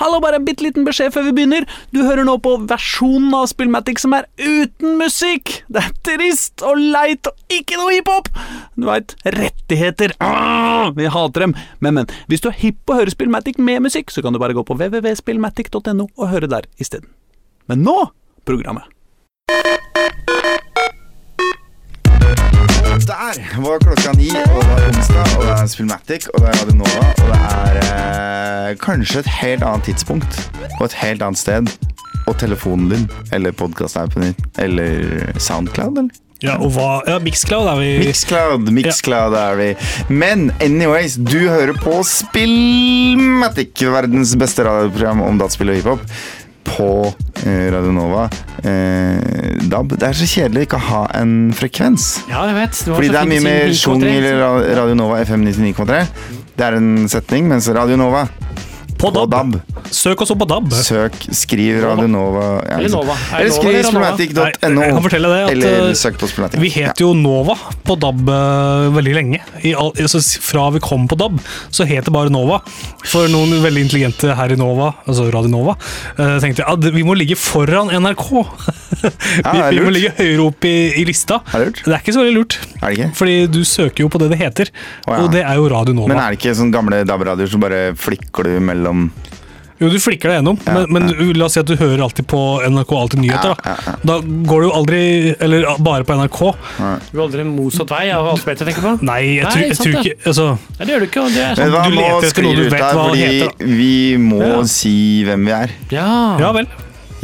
Hallo, bare en bitte liten beskjed før vi begynner. Du hører nå på versjonen av Spillmatic som er uten musikk. Det er trist og leit og ikke noe hiphop. Du veit, rettigheter. Ah, vi hater dem. Men, men, hvis du er hipp på å høre Spillmatic med musikk, så kan du bare gå på www.spillmatic.no og høre der isteden. Men nå programmet. Der var klokka ni, og det er onsdag, og det er Spillmatic, og det er Radio Nova, og det er eh, kanskje et helt annet tidspunkt og et helt annet sted. Og telefonen din, eller podkastappen din, eller Soundcloud, eller? Ja, og hva Ja, Mixcloud er vi Mixcloud, Mixcloud er vi. Men anyways, du hører på Spillmatic, verdens beste radioprogram om dataspill og hiphop. På eh, Radio Nova. Eh, DAB. Det er så kjedelig ikke å ha en frekvens. Ja, jeg vet. Det Fordi så det er mye mer sjung i Radio Nova FM 99,3. Det er en setning, mens Radio Nova på på DAB. DAB. Søk oss opp på DAB. Søk, skriv Radio Nova. ja, Eller Nova. Er Eller skriv Nova? At, Eller eh, søk på Spillmatic. Vi het jo Nova på DAB eh, veldig lenge. I all, altså, fra vi kom på DAB, så het det bare Nova. For noen veldig intelligente her i Nova, altså Radio Nova, eh, tenkte at vi må ligge foran NRK. vi, vi må ligge høyere opp i, i lista. Er det? Det er ikke så veldig lurt. Er det ikke? Fordi du søker jo på det det heter, oh, ja. og det er jo Radio Nova. Men er det ikke sånne gamle DAB-radioer som bare flikker du mellom Jo, du flikker deg gjennom, Ja, men, men ja. la oss si at du hører alltid på NRK Alltid nyheter. Ja, ja, Da. da går du jo aldri Eller bare på NRK. Du går aldri motsatt vei av alt Petter tenker på? Nei, jeg, Nei, jeg sant tror det. ikke altså, Nei, det gjør du ikke. Det er sånn. hva, du leter etter noe du vet her, hva fordi heter, vi må Ja. si hvem vi er. Ja. Ja vel.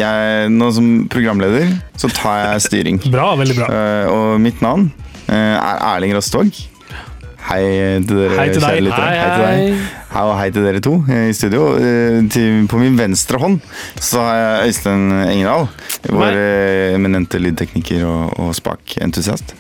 Jeg, nå som programleder så tar jeg styring. Bra, veldig bra. Uh, og mitt navn uh, er Erling Rostog. Hei til dere Hei til kjære lyttere. Hei, Hei til deg. Hei og hei til dere to eh, i studio. Eh, på min venstre hånd så har jeg Øystein Engedal. Vår eh, eminente lydtekniker og, og spakentusiast.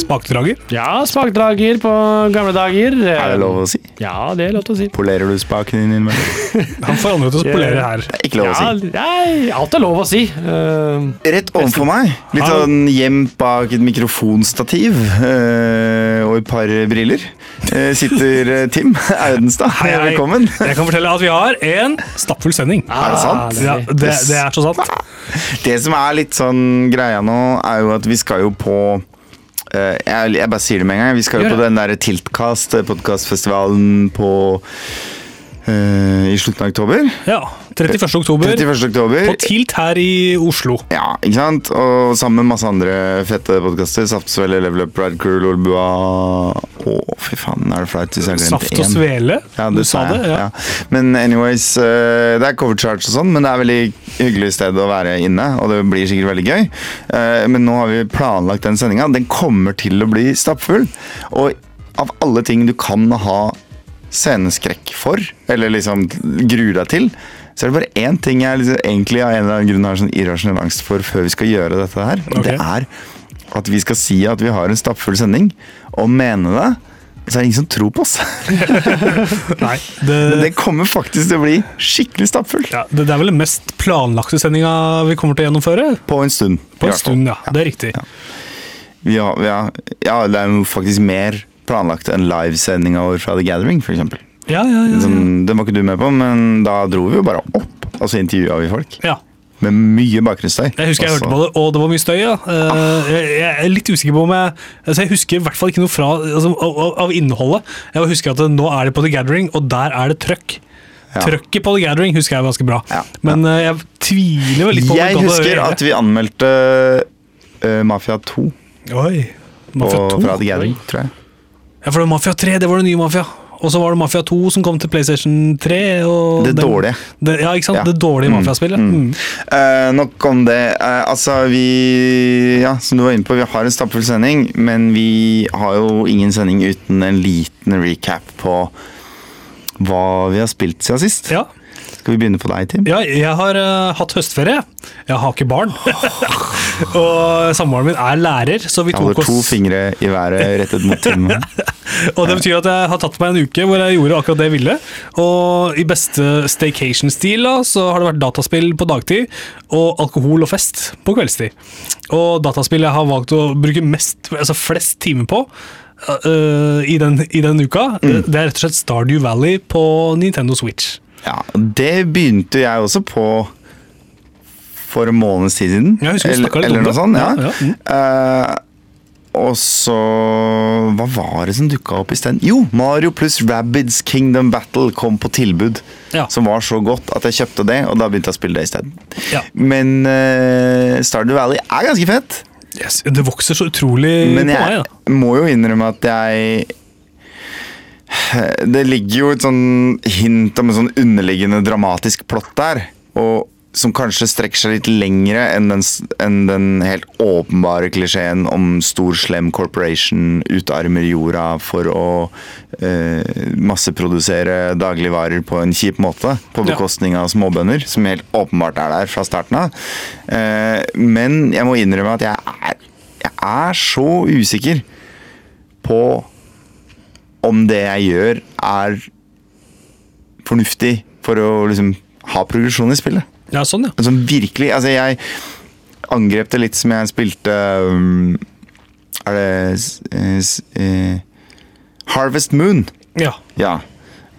Spakdrager. Ja, spakdrager på gamle dager. Er det lov å si? Ja, det er lov til å si. Polerer du spaken din innimellom? Han får andre til å spolere her. Det er ikke lov å si. nei, alt er lov å si. Uh, Rett overfor meg, litt sånn gjemt bak et mikrofonstativ uh, og et par briller, sitter eh, Tim Audenstad. Hei, hei. Velkommen. Jeg kan fortelle at vi har en stappfull sending. Er det sant? Ja, det, det er så sant. Det som er litt sånn greia nå, er jo at vi skal jo på eh, jeg, jeg bare sier det med en gang. Vi skal jo på den der Tiltkast, podkastfestivalen på eh, I slutten av oktober. Ja. 31. oktober 31. oktober. på Tilt her i Oslo. Ja, ikke sant? Og sammen med masse andre fette podkaster. Saftsvele, Level Up, Ride Crew, Lolbua Å, fy faen, er det flaut hvis jeg glemte glemt Saft og svele. Ja, du du sa det. Ja. Ja. Men anyways, eh, det er cover charge og sånn, men det er veldig hyggelig sted å være inne, og det blir sikkert veldig gøy. Eh, men nå har vi planlagt den sendinga. Den kommer til å bli stappfull. Og av alle ting du kan ha sceneskrekk for, eller liksom gruer deg til, så er det bare én ting jeg liksom, egentlig av en eller annen grunn har sånn irrasjonell angst for før vi skal gjøre dette her. Og Ok. det er at vi skal si at vi har en stappfull sending, og mene det. Så er det ingen som tror på oss. Nei, det, Men det kommer faktisk til å bli skikkelig stappfullt. ja, det, er vel den mest planlagte sendinga vi kommer til å gjennomføre? På en stund. På en stund, ja. Det er riktig. Ja. Ja, ja, ja, det er jo faktisk mer planlagt enn livesendinga vår fra The Gathering, f.eks. Ja, ja, ja. ja. den var ikke du med på, men da dro vi jo bare opp, og så intervjua vi folk. ja. Med mye bakgrunnsstøy. Jeg husker jeg hørte på det, og det var mye støy. Ja. Eh, Jeg, jeg er litt usikker på om jeg altså Jeg husker i hvert fall ikke noe fra altså, av, av- av innholdet. Jeg husker at nå er det på The Gathering, og der er det trøkk. Ja. Trøkket på The Gathering husker jeg ganske bra. Ja. Men eh, jeg tviler vel litt på Jeg det husker at vi anmeldte uh, Mafia 2 Oi. på, Mafia 2? fra The Gathering, tror jeg. Ja, for det var Mafia 3, det var det nye Mafia. Og så var det Mafia 2 som kom til PlayStation 3. Og Det den- dårlige. Det, ja, ikke sant? Ja. Det dårlige Mm, Mafia-spillet. mm. Mm. Eh, nok om det. Uh, altså, vi Ja, som du var inne på, vi har en stappfull sending, men vi har jo ingen sending uten en liten recap på hva vi har spilt siden sist. Ja. Skal vi begynne på deg, Tim? Ja, jeg har uh, hatt høstferie. Jeg har ikke barn. og samboeren min er lærer, så vi Jeg holder tok to fingre i været rettet mot Tim. Og det betyr at jeg har tatt meg en uke hvor jeg gjorde akkurat det jeg ville. Og i beste staycation-stil så har det vært dataspill på dagtid og alkohol og fest på kveldstid. Og dataspill jeg har valgt å bruke mest, altså flest timer på Uh, i, den, i den uka, Mm. det er rett og slett Stardew Valley på Nintendo Switch. Ja, det begynte jeg også på for en måneds tid siden. Jeg husker vi eller, litt eller noe sånt. Ja. Ja, ja, mm. Uh, og så Hva var det som dukka opp isteden? Jo, Mario pluss Rabbids Kingdom Battle kom på tilbud. Ja. Som var så godt at jeg kjøpte det, og da begynte jeg å spille det isteden. Ja. Men uh, Stardew Valley er ganske fett. Yes, det vokser så utrolig Men på meg. jeg må jo innrømme at jeg Det ligger jo et sånn hint om en sånn underliggende dramatisk plott der. Og som kanskje strekker seg litt lengre enn den, enn den helt åpenbare klisjeen om stor, slem corporation utarmer jorda for å eh, masseprodusere dagligvarer på en kjip måte. På bekostning av småbønder, som helt åpenbart er der fra starten av. Eh, men jeg må innrømme at jeg er, jeg er så usikker på om det jeg gjør, er fornuftig for å liksom ha progresjon i spillet. Ja, sånn, ja. Altså virkelig Altså, jeg angrep det litt som jeg spilte um, Er det eh, Harvest Moon. ja. Ja.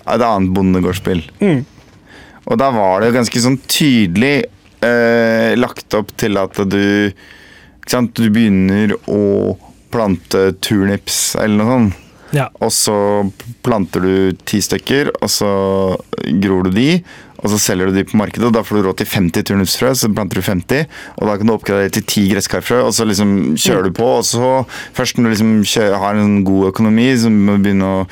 Et annet bondegårdsspill. Mm. Og da var det ganske sånn tydelig uh, lagt opp til at du Ikke sant, du begynner å plante turnips eller noe sånt. Ja. Og så planter du ti stykker, og så gror du de. Og så selger du de på markedet, og da får du råd til 50 turnipsfrø. Så planter du 50, og da kan du oppgradere til 10 gresskarfrø. Og så liksom kjører du på, og så først når du liksom har en god økonomi, så må du begynne å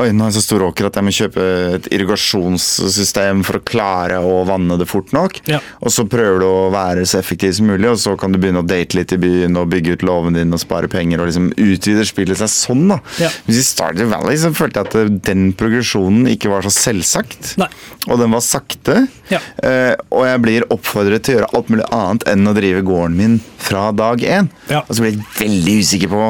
Oi, nå er jeg så stor åker at jeg må kjøpe et irrigasjonssystem for å klare å vanne det fort nok. Ja. Og så prøver du å være så effektiv som mulig, og så kan du begynne å date litt i byen og bygge ut låven din og spare penger og liksom utvider spillet seg sånn, da. Ja. Mens i Stardew Valley så følte jeg at eh, den progresjonen ikke var så selvsagt. Nei. Og den var sakte. Ja. Eh, og jeg blir oppfordret til å gjøre alt mulig annet enn å drive gården min fra dag én. Ja. Og så blir jeg veldig usikker på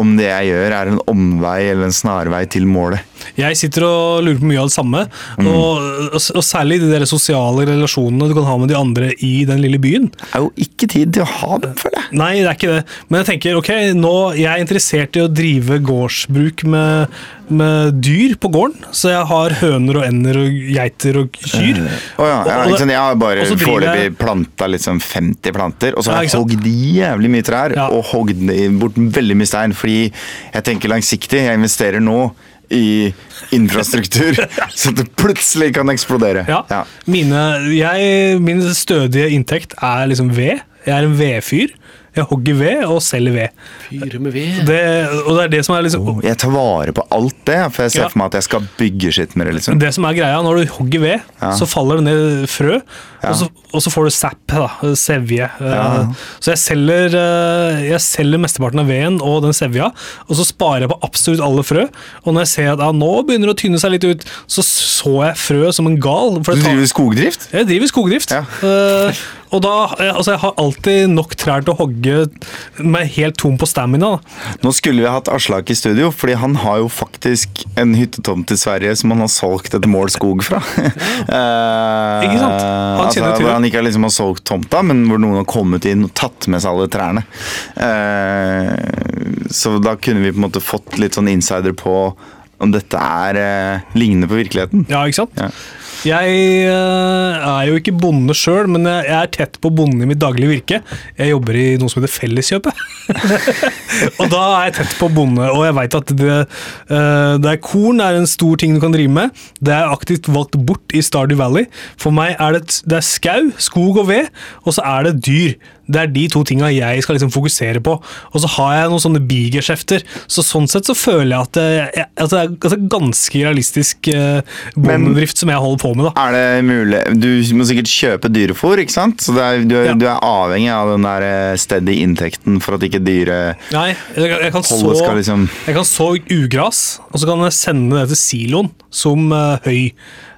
om det jeg gjør er en omvei eller en snarvei til målet. Jeg sitter og lurer på mye av det samme. Mm. Og, og, og særlig de der sosiale relasjonene du kan ha med de andre i den lille byen. Det er jo ikke tid til å ha dem, føler jeg. Nei, det er ikke det. Men jeg tenker, ok, nå jeg er interessert i å drive gårdsbruk med, med dyr på gården. Så jeg har høner og ender og geiter og kyr. Å ja, ja Og- og ikke sant? Jeg har bare foreløpig planta liksom 50 planter, og så Ja, har jeg hogd jævlig mye trær Ja. og hogd bort veldig mye stein, fordi jeg tenker langsiktig. Jeg investerer nå i infrastruktur, så det plutselig kan eksplodere. Ja. Ja. Mine, jeg, min stødige inntekt er liksom ved. Jeg er en vedfyr. Jeg hogger ved og selger ved. Fyre med ved. Det, og det er det som er liksom Jeg tar vare på alt det, for jeg ser Ja. for meg at jeg skal bygge skitt med det. liksom. Det som er greia, når du hogger ved, Ja. så faller det ned frø, Ja. og, så, og så får du Zapp, da, sevje. Eh, Ja. Så jeg selger, eh, jeg selger mesteparten av veden og den sevja, og så sparer jeg på absolutt alle frø. Og når jeg ser at ja, nå begynner det å tynne seg litt ut, så så jeg frø som en gal. For Du driver skogdrift? jeg driver skogdrift. Eh, og da, eh, altså jeg har alltid nok trær til å hogge meg helt tom på stamina. Da. Nå skulle vi hatt Aslak i studio, fordi han har jo faktisk en hyttetomt i Sverige som han har solgt et mål skog fra. uh, Ikke sant? Han altså, hvor han ikke liksom har solgt tomta, men hvor noen har kommet inn og tatt med seg alle trærne. Eh, så da kunne vi på en måte fått litt sånn insider på om dette er eh, lignende på virkeligheten. Ja, ikke sant? Ja. Jeg eh, er jo ikke bonde sjøl, men jeg er tett på bonden i mitt daglige virke. Jeg jobber i noe som heter Felleskjøpet. og da er jeg tett på bonde, og jeg veit at det, eh, det er korn er en stor ting du kan drive med. Det er aktivt valgt bort i Stardew Valley. For meg er det, det er skau, skog og ved, og så er det dyr. Det er de to tinga jeg skal liksom fokusere på. Og så har jeg noen sånne bigeskjefter. Så sånn sett så føler jeg at det, at det er ganske realistisk eh, bondedrift som jeg holder på med. da. Er det mulig Du må sikkert kjøpe dyrefôr, ikke sant? Så er, du, er, Ja. du er avhengig av den der eh, steady inntekten for at ikke dyret Nei, jeg, jeg, kan så, skal liksom jeg kan så ugras, og så kan jeg sende det til siloen som uh, høy.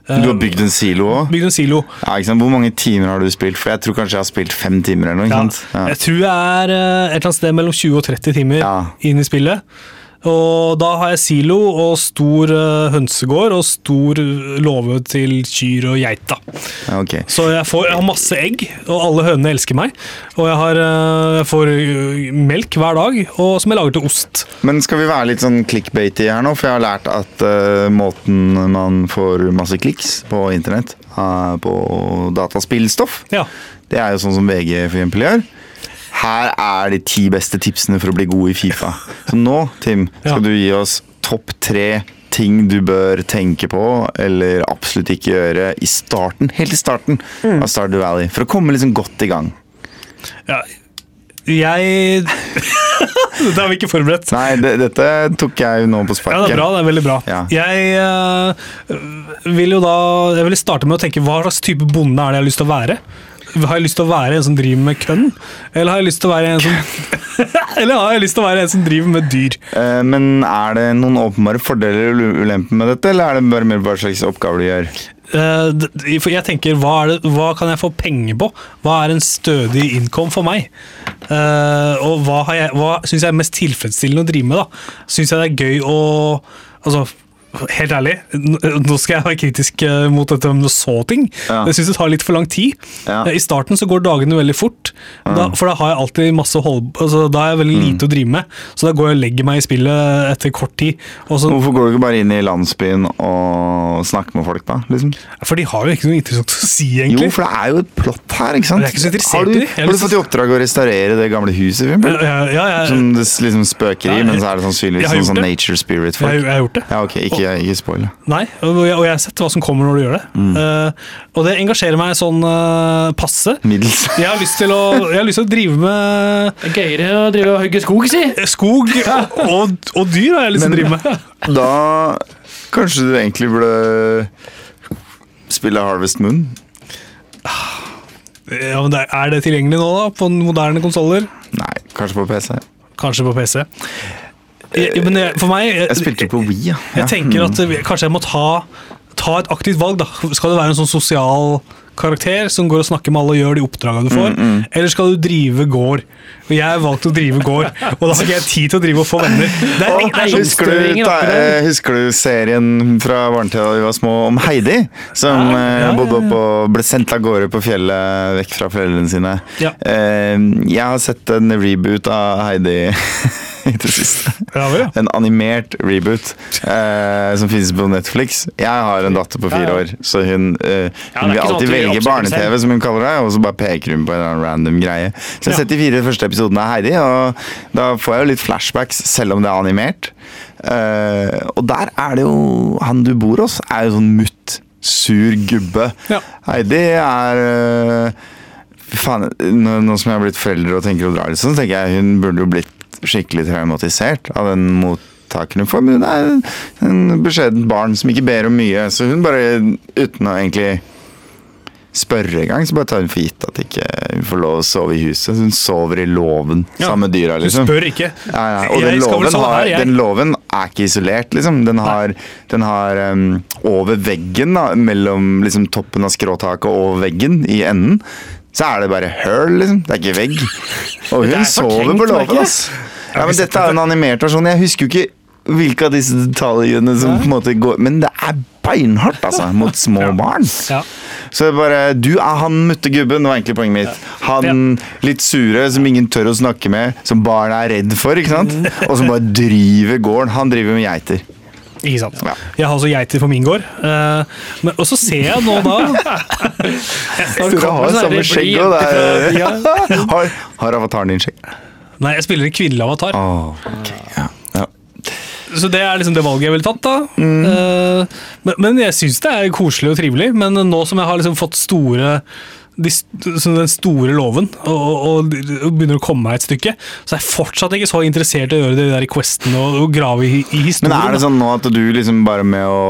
Eh, Du har bygd en silo òg? bygd en silo. Ja, ikke sant? Hvor mange timer har du spilt? For jeg tror kanskje jeg har spilt fem timer eller noe. Ikke sant? Ja. Jeg tror jeg er eh, et eller annet sted mellom 20 og 30 timer inn i spillet. Og da har jeg silo og stor eh, hønsegård og stor eh, låve til kyr og geit. da. Ja. Så jeg, får, jeg har masse egg, og alle hønene elsker meg. Og jeg, har, eh, jeg får melk hver dag, og som jeg lager til ost. Men skal vi være litt sånn clickbaity her nå? For jeg har lært at uh, måten man får masse kliks på internett, uh, på dataspillstoff, Ja. det er jo sånn som VG for eksempel gjør. Her er de ti beste tipsene for å bli god i Fifa. Så nå, Tim, skal Ja. du gi oss topp tre ting du bør tenke på, eller absolutt ikke gjøre, i starten, helt i starten av Stardew Valley. For å komme liksom godt i gang. ja. Jeg Dette har vi ikke forberedt. Nei, det, dette tok jeg nå på Ja, det er bra. det er veldig bra. Ja. Jeg uh, vil jo da Jeg vil starte med å tenke hva slags type bonde er det jeg har lyst til å være? Har jeg lyst til å være en som driver med kønn? Eller har jeg lyst til å være en som Eller har jeg lyst til å være en som driver med dyr? Eh, Men er det noen åpenbare fordeler eller ulemper med dette, eller er det bare mer hva slags oppgaver du gjør? Eh, jeg tenker, hva, det, hva kan jeg få penger på? Hva er en stødig income for meg? Eh, og hva, jeg- hva syns jeg er mest tilfredsstillende å drive med? da? Syns jeg det er gøy å Altså, helt ærlig, nå skal jeg være kritisk eh, mot dette med såting. Ja. Jeg syns det tar litt for lang tid. Ja. Eh, I starten så går dagene veldig fort, da, for da har jeg alltid masse hold... Altså, da er jeg veldig Mm. lite å drive med. Så da går jeg og legger meg i spillet etter kort tid. Og så, Hvorfor går du ikke bare inn i landsbyen og snakker med folk, da? Liksom? for de har jo ikke noe interessant å si, egentlig. Jo, for det er jo et plott her, ikke sant? Jeg ikke så har du. Har du fått i oppdrag å restaurere det gamle huset? for eksempel? Ja, ja, ja, Som det liksom spøker i, men så er det sannsynligvis sånn, sånn nature spirit-folk. jeg har gjort det. Ja, ok, ikke, ikke spoil. Nei, og jeg, og jeg har sett hva som kommer når du gjør det. Mm. Uh, og det engasjerer meg sånn uh, passe. Middels. Jeg har lyst til å, jeg har lyst til å drive med Det er gøyere å drive og hugge skog, si. skog og, og dyr. har jeg lyst til å drive med. Da kanskje du egentlig burde spille Harvest Moon? Ja, men er det tilgjengelig nå, da? På moderne konsoller? Nei, kanskje på PC. Kanskje på PC. Jeg, men jeg, for meg jeg, Jeg spilte på Wii, ja. Jeg tenker at kanskje jeg må ta, ta et aktivt valg. da. Skal du være en sånn sosial karakter som går og snakker med alle og gjør de oppdragene du får? Eller skal du drive gård? Og jeg har valgt å drive gård, og da har ikke jeg tid til å drive og få venner. Det er, det er sånn, husker, du, der. eh, husker du serien fra barnetida da vi var små om Heidi? Som Ja, ja, ja, bodde opp og ble sendt av gårde på fjellet vekk fra foreldrene sine. Eh, jeg har sett en reboot av Heidi. En animert reboot eh, som finnes på Netflix. Jeg har en datter på fire år, så hun, eh, hun vil sånn alltid velge barne-TV, som hun kaller det, og så bare peker hun på en random greie. Så jeg har sett de fire første episodene av Heidi, og da får jeg jo litt flashbacks, selv om det er animert. Uh, og der er det jo Han du bor hos, er jo sånn mutt, sur gubbe. Ja. Heidi er uh, faen, nå, nå som jeg har blitt forelder og tenker å dra litt sånn, så tenker jeg hun burde jo blitt skikkelig traumatisert av den mottakeren hun får. Men hun er en beskjedent barn som ikke ber om mye, så hun bare, uten å egentlig spørre engang, så bare tar hun for gitt at ikke hun får lov å sove i huset. Hun sover i låven Ja. sammen med dyra, liksom. liksom. spør ikke. Ja, ja. Og den låven, har, den låven er ikke isolert, liksom. Den har, den har um, over veggen, da, mellom liksom, toppen av skråtaket og veggen i enden, så er det bare høl, liksom. Det er ikke vegg. Og hun er sover på låven, ass. Ja, men dette er en animert versjon. Jeg husker jo ikke hvilke av disse detaljene som på en måte går Men det er beinhardt, altså, mot små barn. Ja. Så det er bare Du er han muttegubben, var egentlig poenget mitt. Han litt sure som ingen tør å snakke med, som barna er redd for, ikke sant? Og som bare driver gården. Han driver med geiter. Ikke sant. Ja. Jeg har også geiter på min gård. Men, og så ser jeg nå da Dere har sånn samme skjegg, og det er har, avataren din skjegg? Nei, jeg spiller en kvinnelig avatar. Åh, ok, ja. Så det er liksom det valget jeg ville tatt, da. Eh, men, men jeg syns det er koselig og trivelig. Men nå som jeg har liksom fått store de, den store låven og, og, og begynner å komme meg et stykke, så er jeg fortsatt ikke så interessert i å gjøre det der questene og, og grave i, i historien. Men er det sånn nå at du liksom bare med å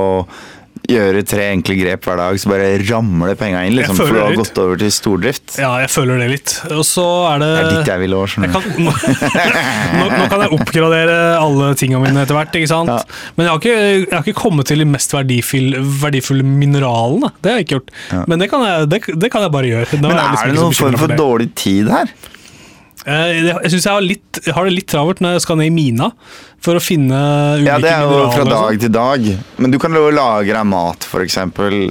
gjøre tre enkle grep hver dag, så bare ramler penga inn? liksom, For du har gått over til stordrift? Ja, jeg føler det litt. Og så er det Det er ditt jeg vil òg, skjønner du. nå, nå, nå kan jeg oppgradere alle tingene mine etter hvert, ikke sant? Ja. Men jeg har, ikke, jeg har ikke kommet til de mest verdifulle, verdifulle mineralene. Det har jeg ikke gjort. Ja. Men det kan jeg, det, det kan jeg bare gjøre. Nå Men er, liksom er det ikke noen form for dårlig tid her? Eh, Jeg, syns jeg har, litt, jeg har det litt travelt når jeg skal ned i mina for å finne ulike Ja, det er jo mineraler. fra sånn. dag til dag. Men du kan jo lage deg mat, f.eks.,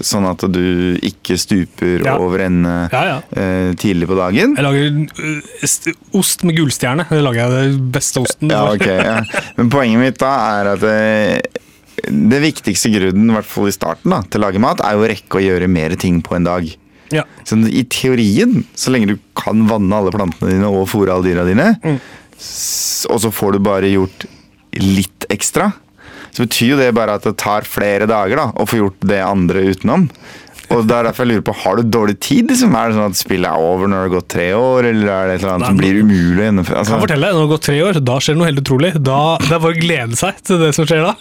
sånn at du ikke stuper Ja. over ende Ja, ja. eh, tidlig på dagen. Jeg lager øh, ost med gullstjerne. Det lager jeg den beste osten. Ja, okay. Men poenget mitt da er at det, det viktigste grunnen, i hvert fall i starten, da, til å lage mat, er jo å rekke å gjøre mer ting på en dag. Ja. Så I teorien, så lenge du kan vanne alle plantene dine og fôre alle dyra dine, Mm. og så får du bare gjort litt ekstra, så betyr jo det bare at det tar flere dager da, å få gjort det andre utenom. Og det er derfor jeg lurer på, Har du dårlig tid? Liksom? Er det sånn at spillet er over når det har gått tre år, eller er det et eller annet som blir umulig å gjennomføre? Jeg kan Altså, fortelle, Når det har gått tre år, da skjer det noe helt utrolig. Da, det er bare å glede seg til det som skjer da.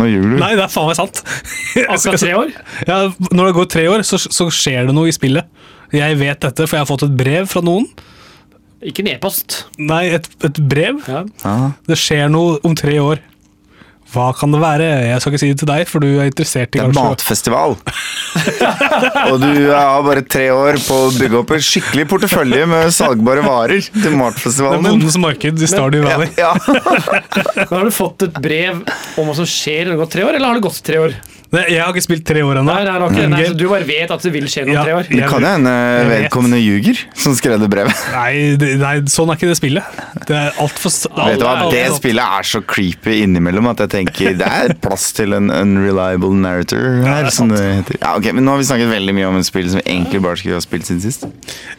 nå gjør du Nei, det er faen meg sant. Akkurat tre år? Ja, når det har gått tre år, så, så skjer det noe i spillet. Jeg vet dette, for jeg har fått et brev fra noen. Ikke en e-post. Nei, et, et brev. Ja. Ja. Det skjer noe om tre år. Hva kan det være? Jeg skal ikke si det til deg, for du er interessert i Det er kanskje matfestival. og du har bare tre år på å bygge opp en skikkelig portefølje med salgbare varer til Det er bondens marked i Stardew Valley. ja. Men har du fått et brev om hva som skjer når det har gått tre år, eller har det gått tre år? Nei, Jeg har ikke spilt tre år ennå. Nei, nei, ok, nei, Du bare vet at det vil skje noen Ja. tre år? Det kan jo hende vedkommende ljuger, som skrev det brevet. Nei, det, nei, sånn er ikke det spillet. Det er altfor Vet du hva, Det spillet er så creepy innimellom at jeg tenker det er plass til en unreliable narrator her. det er som det heter. Ja, ok, Men nå har vi snakket veldig mye om et spill som vi egentlig bare skulle ha spilt siden sist.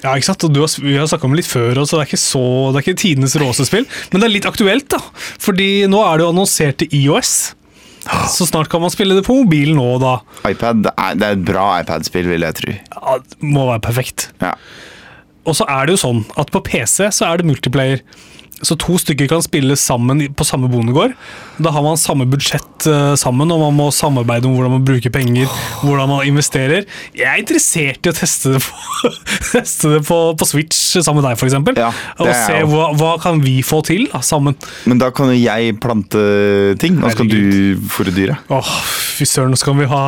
Ja, ikke sant? Og du har, vi har snakka om det litt før, så det er ikke så, det er ikke tidenes råeste spill. Men det er litt aktuelt, da. Fordi nå er det jo annonsert til IOS. Så snart kan man spille det på mobilen nå, da. iPad Det er et bra iPad-spill, vil jeg tro. Ja, det må være perfekt. Ja. Og så er det jo sånn at på PC så er det multiplayer. Så to stykker kan spille sammen på samme bondegård. Da har man samme budsjett eh, sammen, og man må samarbeide om hvordan man bruker penger, hvordan man investerer. Jeg er interessert i å teste det på, teste det på, på Switch sammen med deg, f.eks. Ja, og se hva, hva kan vi få til da, sammen. Men da kan jo jeg plante ting, og skal du fôre dyret. Åh, fy søren, nå skal vi ha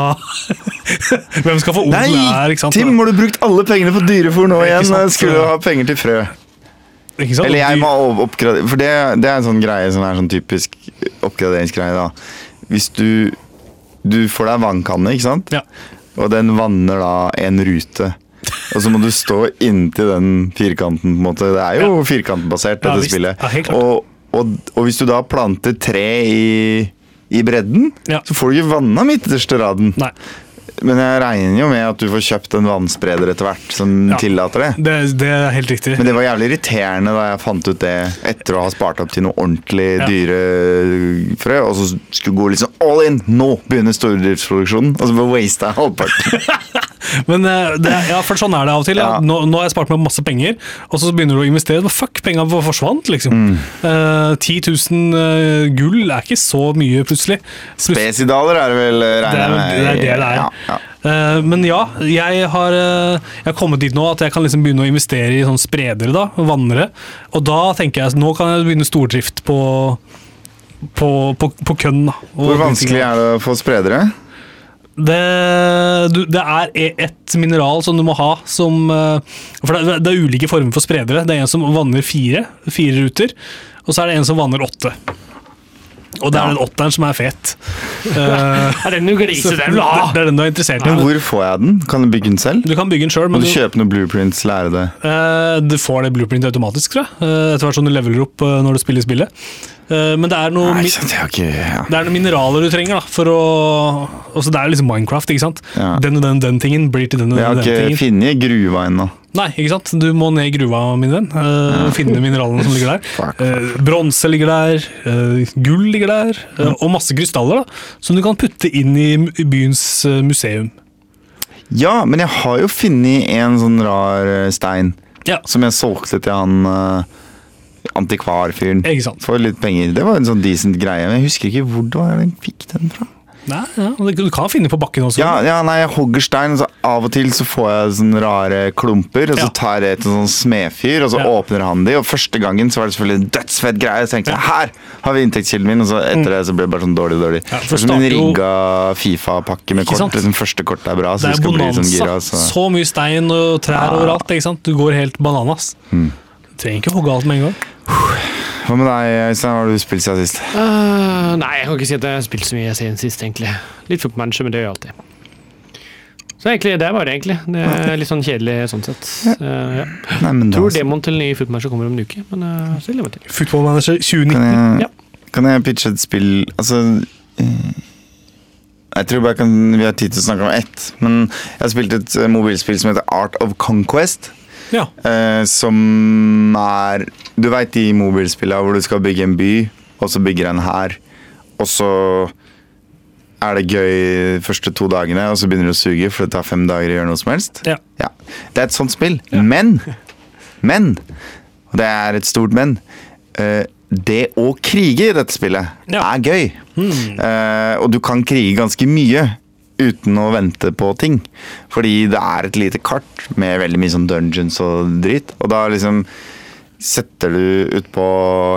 Hvem skal få odel her, Nei. Tim, må du brukt alle pengene på dyrefòr nå igjen? skulle du ha penger til frø. Eller jeg må oppgradere For det, det er en sånn greie som er sånn typisk oppgraderingsgreie. da Hvis du Du får deg vannkanne, ikke sant? Ja. Og den vanner da en rute. Og så må du stå inntil den firkanten. på en måte Det er jo firkantbasert, Ja, dette visst. spillet. Ja, helt klart. og, og, og hvis du da planter tre i, i bredden, Ja. så får du ikke vanna midterste raden. Nei. Men jeg regner jo med at du får kjøpt en vannspreder etter hvert som Ja. tillater det. Det, det er helt riktig. Men det var jævlig irriterende da jeg fant ut det etter å ha spart opp til noe ordentlig Ja. dyrefrø, og så skulle gå liksom all in. Nå begynner stordriftsproduksjonen, og så bare wasta jeg halvparten. Men eh, det, ja, for sånn er det av og til. Ja. Nå, nå har jeg spart meg masse penger, og så begynner du å investere. Men fuck, penga forsvant, liksom. Mm. Uh, 10 000 eh, gull er ikke så mye, plutselig. Plus, Spesidaler er det vel, jeg med. det er det det er. Ja, ja. Eh, men ja, jeg har, eh, jeg har kommet dit nå at jeg kan liksom begynne å investere i sånn spredere, da, vannere. Og da tenker jeg nå kan jeg begynne stordrift på på, på, på kønn. Hvor vanskelig er det å få spredere? Det, du, det er ett et mineral som du må ha som eh, For det, det er ulike former for spredere. Det er en som vanner fire, fire ruter, og så er det en som vanner åtte. Og det er Ja. den åtteren som er fet. Eh, Er den du gliser, den vil det, ha! det er den du er interessert i. Men hvor får jeg den? Kan du bygge den selv? Du kan bygge den selv, Må men du du, kjøpe noen blueprints, lære det? eh, du får det blueprint automatisk, tror jeg. Eh, etter hvert som du leveler opp når du spiller spillet. Eh, men det er noe Nei, det ikke jeg har ikke ja. det er noen mineraler du trenger da, for å også Det er liksom Minecraft, ikke sant? Ja. Den og den, den tingen blir til den og Jeg har den, den ikke tingen. funnet gruva ennå. Nei, ikke sant? Du må ned i gruva, min venn, Uh, ja. finne mineralene som ligger der. Eh, Bronse ligger der, Uh, gull ligger der, Uh, og masse krystaller da, som du kan putte inn i byens museum. Ja, men jeg har jo funnet en sånn rar stein Ja, som jeg solgte til han uh, antikvarfyren. ikke sant? For litt penger. Det var en sånn decent greie, men jeg husker ikke hvor det var jeg fikk den fra. Nei, ja, du kan finne på bakken også. Ja, ja, nei, jeg hogger stein, så av og til så får jeg sånne rare klumper, og så tar jeg et til en sånn smedfyr, og så Ja. åpner han de, og første gangen så var det selvfølgelig en dødsfett greie, så tenkte jeg, her har vi inntektskilden min, og så etter det så ble det bare sånn dårlig, dårlig. Ja, for som en rigga FIFA-pakke med kort, liksom første kortet er bra, så Det er skal bli sånn gira. Så. Så mye stein og trær overalt, ikke sant? Du går helt bananas. Mm. Trenger ikke hogge alt med en gang. Hva med deg, Øystein? Hva har du spilt siden sist? Uh, nei, jeg kan ikke si at jeg har spilt så mye siden sist, egentlig. Litt footmanager, men det gjør jeg alltid. Så egentlig, det var det, egentlig. Det er litt sånn kjedelig sånn sett. Eh, ja. Nei, men Tror demoen til ny footmanager kommer om en uke, men uh, så lever jeg til. Footballmanager 2019. kan jeg, Ja. kan jeg pitche et spill Altså Jeg tror bare kan, vi har tid til å snakke om ett. Men jeg har spilt et mobilspill som heter Art of Conquest. Ja. Eh, som er Du veit de mobilspillene hvor du skal bygge en by, og så bygger en hær, og så er det gøy de første to dagene, og så begynner det å suge, for det tar fem dager å gjøre noe som helst. Ja. Ja. Det er et sånt spill. Men Men Og det er et stort men. eh, det å krige i dette spillet er gøy. Eh, og du kan krige ganske mye uten å vente på ting. Fordi det er et lite kart med veldig mye sånn dungeons og dritt. Og da liksom setter du ut på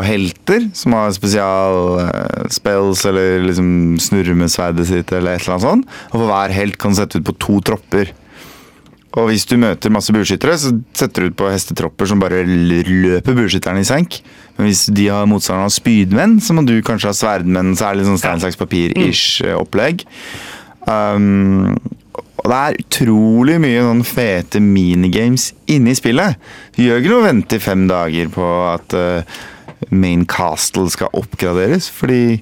helter som har spesial eh, eller liksom snurrer med sverdet sitt, eller et eller annet sånt. Og for hver helt kan du sette ut på to tropper. Og hvis du møter masse bueskyttere, så setter du ut på hestetropper som bare løper bueskytterne i senk. Men hvis de har motstanderen av spydmenn, så må du kanskje ha sverdmenn. Så er det litt sånn stein, saks, papir-ish eh, opplegg. Um, og det er utrolig mye sånn fete minigames inni spillet. Du gjør ikke noe å vente i fem dager på at uh, main castle skal oppgraderes, fordi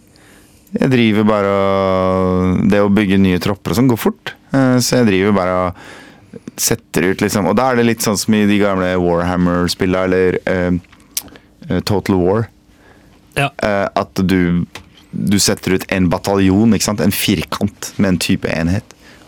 jeg driver bare og Det å bygge nye tropper og sånn går fort. uh, Så jeg driver bare og setter ut liksom Og da er det litt sånn som i de gamle Warhammer-spillene, eller eh, eh, Total War. Ja. Eh, at du, du setter ut en bataljon, en firkant med en type enhet.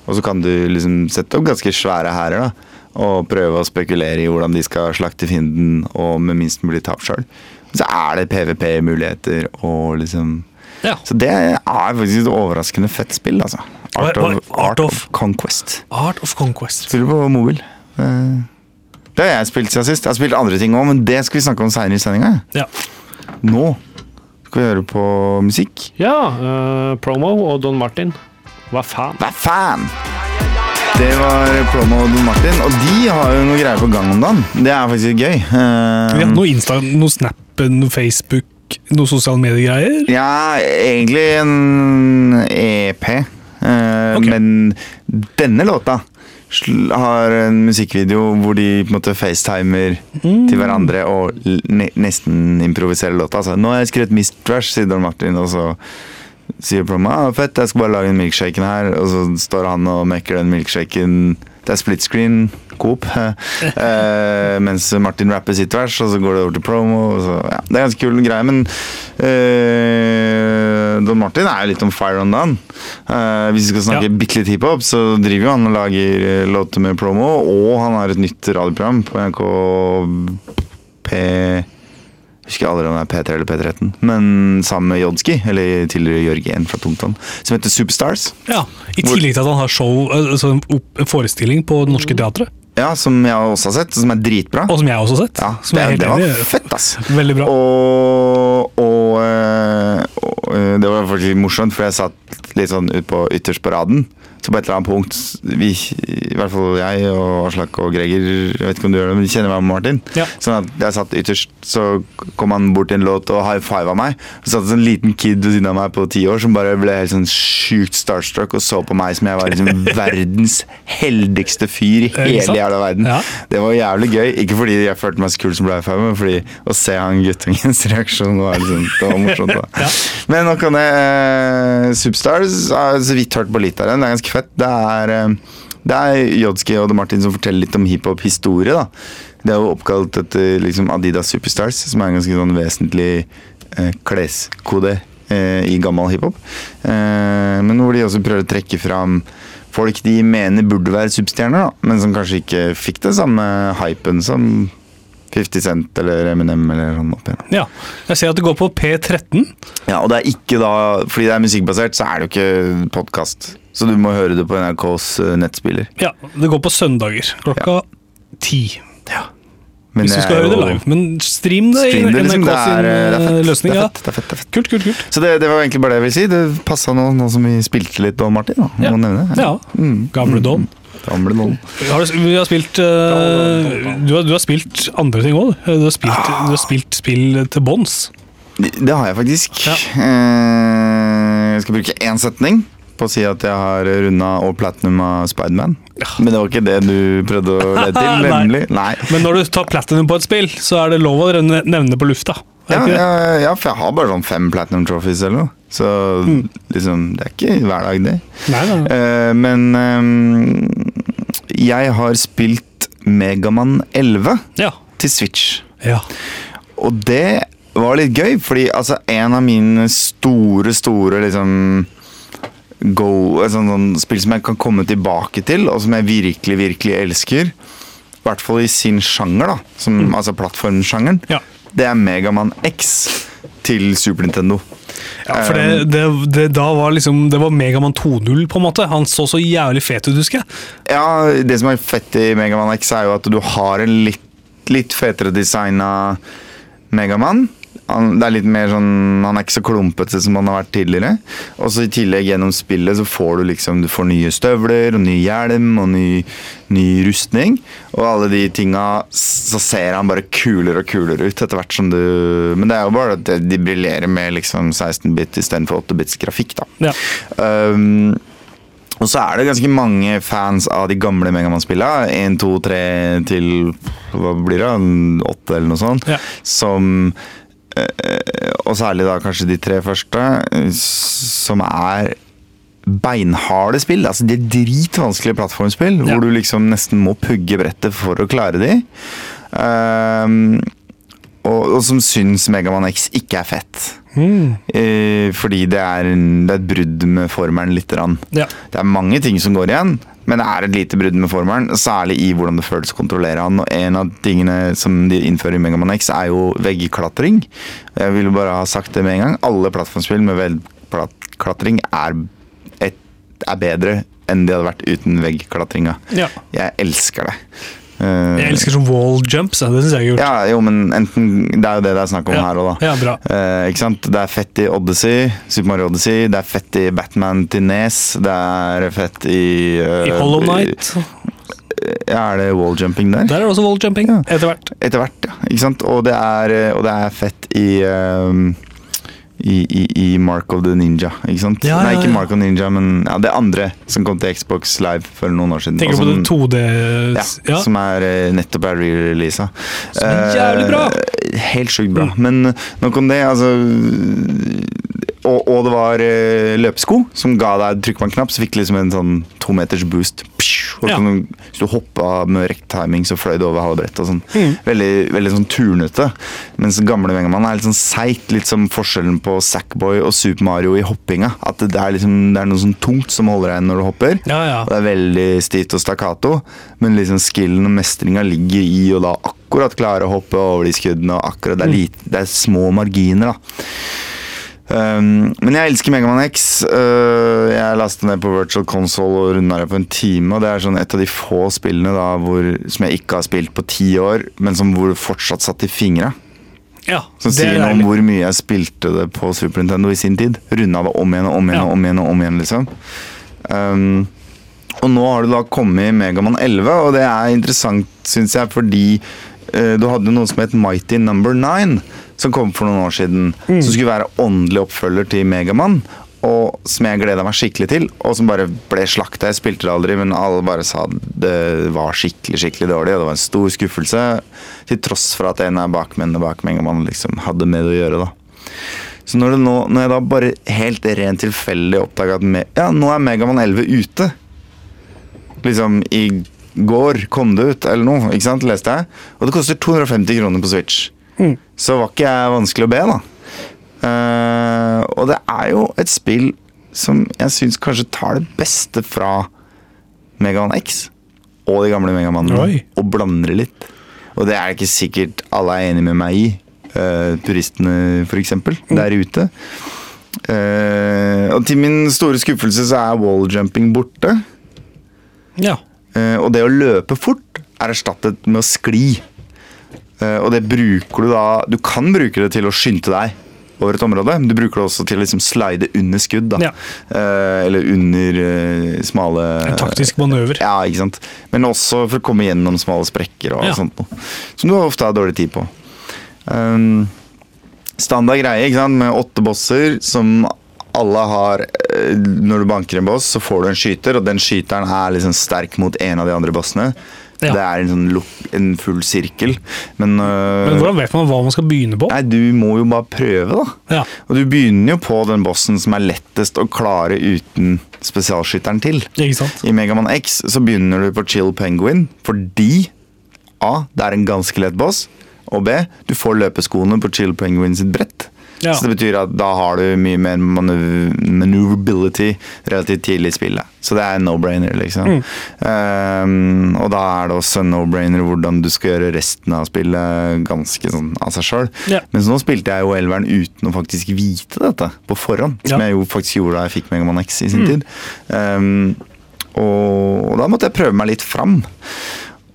Og så kan du liksom sette opp ganske svære hærer. Og prøve å spekulere i hvordan de skal slakte fienden, og med minst mulig tap sjøl. Så er det PVP-muligheter og liksom Ja. Så det er faktisk et overraskende fett spill, altså. Art, of, Art of Conquest. Art of Conquest. Spiller på mobil. Eh, Det har jeg spilt siden sist. Jeg har spilt andre ting òg, men det skal vi snakke om seinere i sendinga. Ja. Nå skal vi høre på musikk. Ja, Uh, Promo og Don Martin. Hva faen? Hva faen? Det var Promo og Don Martin, og de har jo noe greier på gang om dagen. Det er faktisk gøy. Uh, Vi har noe Insta, noe Snap, noe Facebook, noe sosiale mediegreier. Ja, egentlig en EP. Uh, okay. Men denne låta har en musikkvideo hvor de på en måte facetimer til hverandre og ne nesten improviserer låta. Altså, nå har jeg skrevet Mist Trash, sier Don Martin, og så sier Promo ah, fett, jeg skal bare lage den milkshaken her. Og så står han og mekker den milkshaken. Det er split screen, Coop. eh, mens Martin rapper sitt vers, og så går det over til promo. Så, ja, det er ganske kul greie, men eh, Don Martin er jo litt om fire on down. Eh, hvis vi skal snakke Ja. bitte litt hiphop, så driver jo han og lager eh, låter med promo, og han har et nytt radioprogram på NRK P... Husker aldri om det er P3 eller P13, men sammen med Jodski, eller tidligere Jørgen fra Tungtvann, som heter Superstars. Ja, I tillegg til at han har show, altså en forestilling på Det Norske Teatret. Ja, som jeg også har sett, som er dritbra. Og som jeg også har sett. Ja, det, det var fett, ass. Veldig bra. Og, og, eh, og eh, det var faktisk morsomt, for jeg satt litt sånn ut på ytterst på raden. Så på et eller annet punkt, vi, i hvert fall jeg og Aslak og Greger, jeg vet ikke om du gjør det, men de kjenner meg med Martin. Ja. Sånn at jeg satt ytterst, så kom han bort til en låt og high fiva meg. Så satt det en liten kid ved siden av meg på ti år som bare ble helt sånn sjukt starstruck og så på meg som jeg var liksom verdens heldigste fyr i hele jævla verden. Ja. Det var jævlig gøy. Ikke fordi jeg følte meg så kul som ble high five, men fordi å se han guttungens reaksjon var liksom, det var morsomt. da. Ja. Men nå kan jeg eh, Superstars har jeg så vidt hørt på litt av den. Det er ganske fett. Det er, eh, det er Jodski og De Martin som forteller litt om hiphop-historie. da. Det er jo oppkalt etter liksom, Adidas Superstars, som er en ganske sånn vesentlig eh, kleskode eh, i gammel hiphop. Eh, men hvor de også prøver å trekke fram folk de mener burde være superstjerner, da, men som kanskje ikke fikk det samme hypen som 50 Cent eller Eminem eller sånn opp igjen. Ja, Jeg ser at det går på P13. Ja, og det er ikke da Fordi det er musikkbasert, så er det jo ikke podkast. Så du må høre det på NRKs eh, nettspiller. Ja, Det går på søndager klokka ti. Men Hvis du skal høre det live. Men stream det i NRK liksom. Det er, sin det er eh, fett. løsning. Det er fett, det er fett, det er fett. Kult, kult, kult. Så det, det var egentlig bare det jeg ville si. Det passa nå, nå som vi spilte litt Don Martin. Da. Ja. Ja. Mm. Gamle Don. Gamle Don. Har du, vi har spilt uh, du, har, du har spilt andre ting òg. Du, har spilt- du har spilt spill til bånns. Det det har jeg faktisk. Ja. Uh, Jeg skal bruke én setning på å si at jeg har runda og platinum av Spiderman. Men det var ikke det du prøvde å lede til, nemlig? Nei. Men når du tar platinum på et spill, så er det lov å nevne det på lufta. Ja, ja, ja, for jeg har bare sånn fem platinum trophies eller noe. Så Mm. liksom, det er ikke hver dag, det. Nei, nei, nei. Eh, men um, jeg har spilt Megaman 11 Ja. til Switch. ja. Og det var litt gøy, fordi altså, en av mine store, store liksom go, sånn, sånn spill som jeg kan komme tilbake til, og som jeg virkelig, virkelig elsker, i hvert fall i sin sjanger, da, som, altså plattformsjangeren, Ja. det er Megaman X til Super Nintendo. Ja, for det, det, det da var liksom Det var Megaman 2.0, på en måte. Han så så jævlig fet ut, husker jeg. Ja, det som er fett i Megaman X, er jo at du har en litt, litt fetere designa Megaman. Han, det er litt mer sånn, han er ikke så klumpete som han har vært tidligere. Og så I tillegg gjennom spillet så får du liksom du får nye støvler og ny hjelm og ny, ny rustning. Og alle de tinga så ser han bare kulere og kulere ut etter hvert som du Men det er jo bare at de briljerer med liksom 16-bit istedenfor 8-bits grafikk, da. Ja. Um, og så er det ganske mange fans av de gamle Megaman-spillene. 1, 2, 3 til hva blir det? 8 eller noe sånt. Ja. Som Og særlig da kanskje de tre første, eh, som er beinharde spill. Altså De dritvanskelige plattformspill, Ja. hvor du liksom nesten må pugge brettet for å klare de. Um, og, og som syns Megaman X ikke er fett. Mm. Eh, fordi det er, det er et brudd med formelen lite grann. Ja. Det er mange ting som går igjen, men det er et lite brudd med formelen. Særlig i hvordan det føles å kontrollere han. Og en av tingene som de innfører i Megaman X, er jo veggklatring. Jeg vil bare ha sagt det med en gang. Alle plattformspill med veggklatring er, er bedre enn de hadde vært uten veggklatringa. ja. Jeg elsker det. Eh, Jeg elsker sånn wall jumps. ja, Det syns jeg er kult. Ja, jo, men enten Det er jo det det er snakk om Ja. her òg, da. Ja, bra. Eh, ikke sant? Det er fett i Odyssey, Super Mario Odyssey. Det er fett i Batman til Nes. Det er fett i uh, I Hollow Night Ja, er det walljumping der? Der er det også walljumping. Ja. Etter hvert. Etter hvert, ja. Ikke sant? Og det er, eh, og det er fett i um, i, i, I Mark of the Ninja, ikke sant? Ja, Nei, ja, ikke. Mark of the Ninja, men ja, det andre som kom til Xbox Live for noen år siden. Tenker du på som- det 2D ja, ja. som er eh, nettopp er re-releasa. Er jævlig bra. Eh, helt sjukt bra. Men nok om det, altså og, og det var eh, løpesko som ga deg Trykk på en knapp, så fikk du liksom en sånn to meters boost. Psh, Ja. kan Hvis du hoppa med rett timing, så fløy det over halve brettet. sånn. Mm. Veldig, veldig sånn turnete. Mens gamle Megaman er litt sånn seigt. Litt som forskjellen på Sackboy og Super Mario i hoppinga. At det er, liksom, det er noe sånn tungt som holder deg når du hopper. Ja, ja. Det er veldig stivt og stakkato, men liksom skillen og mestringa ligger i å da akkurat klare å hoppe over de skuddene. og akkurat, Det er, lite, det er små marginer, da. Um, men jeg elsker Megaman X. Uh, jeg lastet ned på Virtual Console og runda det på en time. Og det er sånn et av de få spillene da hvor, som jeg ikke har spilt på ti år, men som hvor det fortsatt satt i fingra. ja Som sier er noe om hvor mye jeg spilte det på Super Nintendo i sin tid. Runda det om igjen og om igjen Ja. og om igjen, og om igjen liksom. Um, og nå har det da kommet Megaman 11, og det er interessant, syns jeg, fordi uh, du hadde noe som het Mighty Number 9, som kom for noen år siden. Mm. Som skulle være åndelig oppfølger til Megamann. Og som jeg gleda meg skikkelig til, og som bare ble slakta. Jeg spilte det aldri, men alle bare sa det var skikkelig skikkelig dårlig. Og det var en stor skuffelse, til tross for at en av bakmennene bak Megamann liksom hadde med det å gjøre. da så når, nå, når jeg da bare helt rent tilfeldig oppdaga at me, ja, nå er Megamann 11 ute Liksom i går kom det ut, eller noe, ikke sant, leste jeg. Og det koster 250 kroner på Switch. Mm. Så var ikke jeg vanskelig å be, da. Uh, og det er jo et spill som jeg syns kanskje tar det beste fra Megaman X og de gamle Megamanene, og blander det litt. Og det er ikke sikkert alle er enig med meg i. Uh, turistene, f.eks., der ute. Uh, og til min store skuffelse så er walljumping borte. Ja. Uh, og det å løpe fort er erstattet med å skli. Eh, og det bruker du da Du kan bruke det til å skynde deg over et område. Men Du bruker det også til å liksom slide under skudd. da. Ja. Eh, eller under eh, smale En taktisk manøver. Ja, ikke sant. Men også for å komme gjennom smale sprekker og Ja. sånt noe. Som du ofte har dårlig tid på. Um, standard greie ikke sant? med åtte bosser som alle har Når du banker en boss, så får du en skyter, og den skyteren er liksom sterk mot en av de andre bossene. Ja. Det er en, sånn look, en full sirkel. Men, øh, Men hvordan vet man hva man skal begynne på? Nei, du må jo bare prøve, da. Ja, Og du begynner jo på den bossen som er lettest å klare uten spesialskytteren til. I Megaman X så begynner du på Chill Penguin fordi A. Det er en ganske lett boss. Og B. Du får løpeskoene på Chill Penguin sitt brett. Ja. Så det betyr at da har du mye mer manøv manøvrability relativt tidlig i spillet. Så det er no-brainer, liksom. Mm. Um, og da er det også no-brainer hvordan du skal gjøre resten av spillet ganske sånn av seg sjøl. Ja. Mens nå spilte jeg jo elveren uten å faktisk vite dette på forhånd. Som. Mm. jeg jo faktisk gjorde da jeg fikk Megaman X i sin tid. Um, og, og da måtte jeg prøve meg litt fram.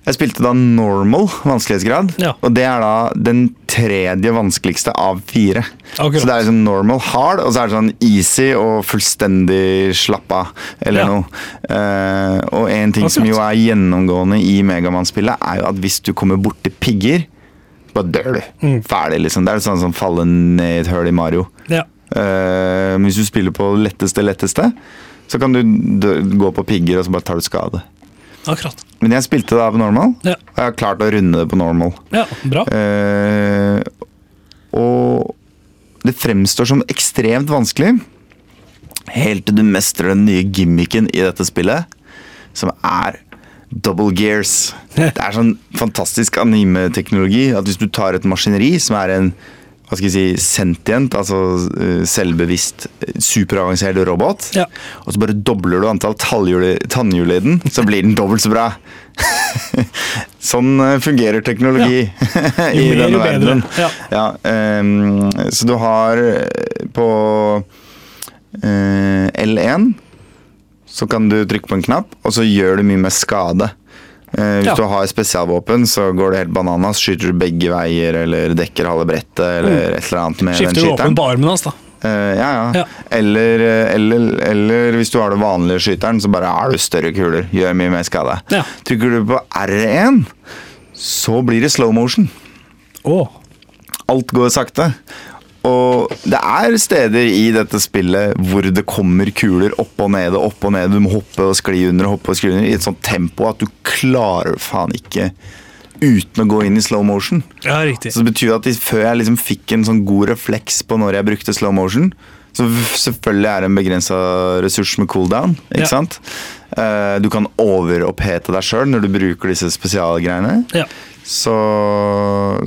Jeg spilte da normal vanskelighetsgrad, Ja. og det er da den tredje vanskeligste av fire. Akkurat. Så det er liksom normal hard, og så er det sånn easy og fullstendig slappa eller Ja. noe. Uh, og en ting som jo er gjennomgående i Megamann-spillet, er jo at hvis du kommer borti pigger, bare dør du. Mm. Ferdig, liksom. Det er sånn som falle ned i et høl i Mario. Ja. Uh, men hvis du spiller på letteste, letteste, så kan du dø, gå på pigger, og så bare tar du skade. Akkurat. Men jeg spilte da på normal, Ja. og jeg har klart å runde det på normal. Ja, bra. Eh, og det fremstår som ekstremt vanskelig helt til du mestrer den nye gimmicken i dette spillet, som er double gears. Det er sånn fantastisk anime-teknologi at hvis du tar et maskineri som er en hva skal jeg si, sentient, altså eh, selvbevisst, eh, superavansert robot, Ja. og så bare dobler du antall tannhjul i den, så blir den dobbelt så bra. sånn eh, fungerer teknologi i mer, denne jo verdenen. Ja. Ja, um, så du har på uh, L1 så kan du trykke på en knapp, og så gjør du mye mer skade. Eh, hvis Ja. du har spesialvåpen, så går det helt bananas. Skyter du begge veier, eller dekker halve brettet, eller et eller annet med den skyteren. Skifter du våpen på armen hans, da. Uh, ja, ja. Ja. Eller, eh, eller, eller hvis du har det vanlige skyteren, så bare har du større kuler. Gjør mye mer skade. Ja. Trykker du på R1, så blir det slow motion. Oh. Alt går sakte. Og det er steder i dette spillet hvor det kommer kuler opp og ned og opp og ned. Du må hoppe og skli under og hoppe og skli under i et sånt tempo at du klarer faen ikke uten å gå inn i slow motion. Ja, riktig. Så det betyr at de- før jeg liksom fikk en sånn god refleks på når jeg brukte slow motion Så selvfølgelig er det en begrensa ressurs med cooldown, ikke Ja. sant? Eh, Du kan overopphete deg sjøl når du bruker disse spesialgreiene. Ja. Så,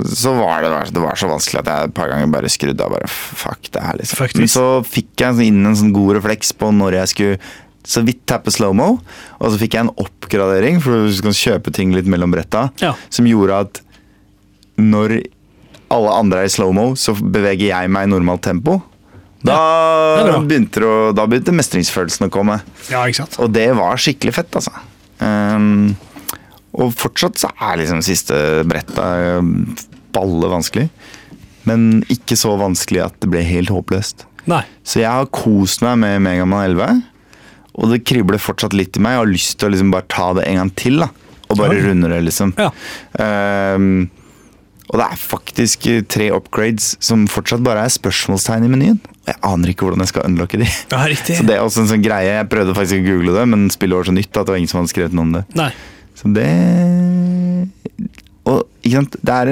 så var det, det var så vanskelig at jeg et par ganger bare skrudde av. bare Fuck det her, liksom. Faktisk. Men så fikk jeg inn en sånn god refleks på når jeg skulle så vidt tappe slow-mo. Og så fikk jeg en oppgradering, for du kan kjøpe ting litt mellom bretta, Ja. som gjorde at når alle andre er i slow-mo, så beveger jeg meg i normalt tempo. Da, er begynte, å, da begynte mestringsfølelsen å komme. ja. Og det var skikkelig fett, altså. Ehm, og fortsatt så er liksom siste brettet um, balle vanskelig. Men ikke så vanskelig at det ble helt håpløst. Nei. Så jeg har kost meg med Megaman 11. Og det kribler fortsatt litt i meg. Jeg har lyst til å liksom bare ta det en gang til. da Og bare Ja. runde det, liksom. Ja. Um, og det er faktisk eh, tre upgrades som fortsatt bare er spørsmålstegn i menyen. Jeg aner ikke hvordan jeg skal unlocke de. Ja. Så det er også en sånn greie. Jeg prøvde faktisk å google det, men spillet var så nytt at det var ingen som hadde skrevet noe om det. Nei. Så det Og ikke sant, det er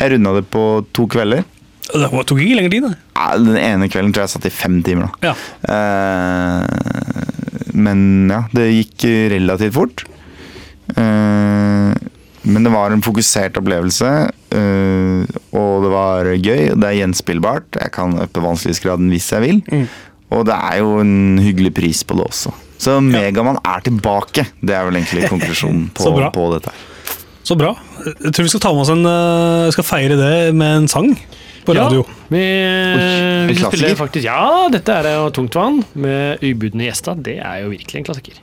Jeg runda det på to kvelder. Det tok ikke lenger tid, da. Ja, Den ene kvelden tror jeg jeg satt i fem timer. da Ja. Uh, Men ja, det gikk relativt fort. Uh, men det var en fokusert opplevelse, uh, og det var gøy. Det er gjenspillbart. Jeg kan øppe vanskelighetsgraden hvis jeg vil. Mm. Og det er jo en hyggelig pris på det også. Så Megaman er tilbake. Det er vel egentlig konklusjonen på, på dette. Så bra. Jeg tror vi skal ta med oss en øh, skal feire det med en sang på radio. Ja, vi, Oi, vi spiller faktisk Ja, dette er jo Tungtvann med ubudne gjester. Det er jo virkelig en klassiker.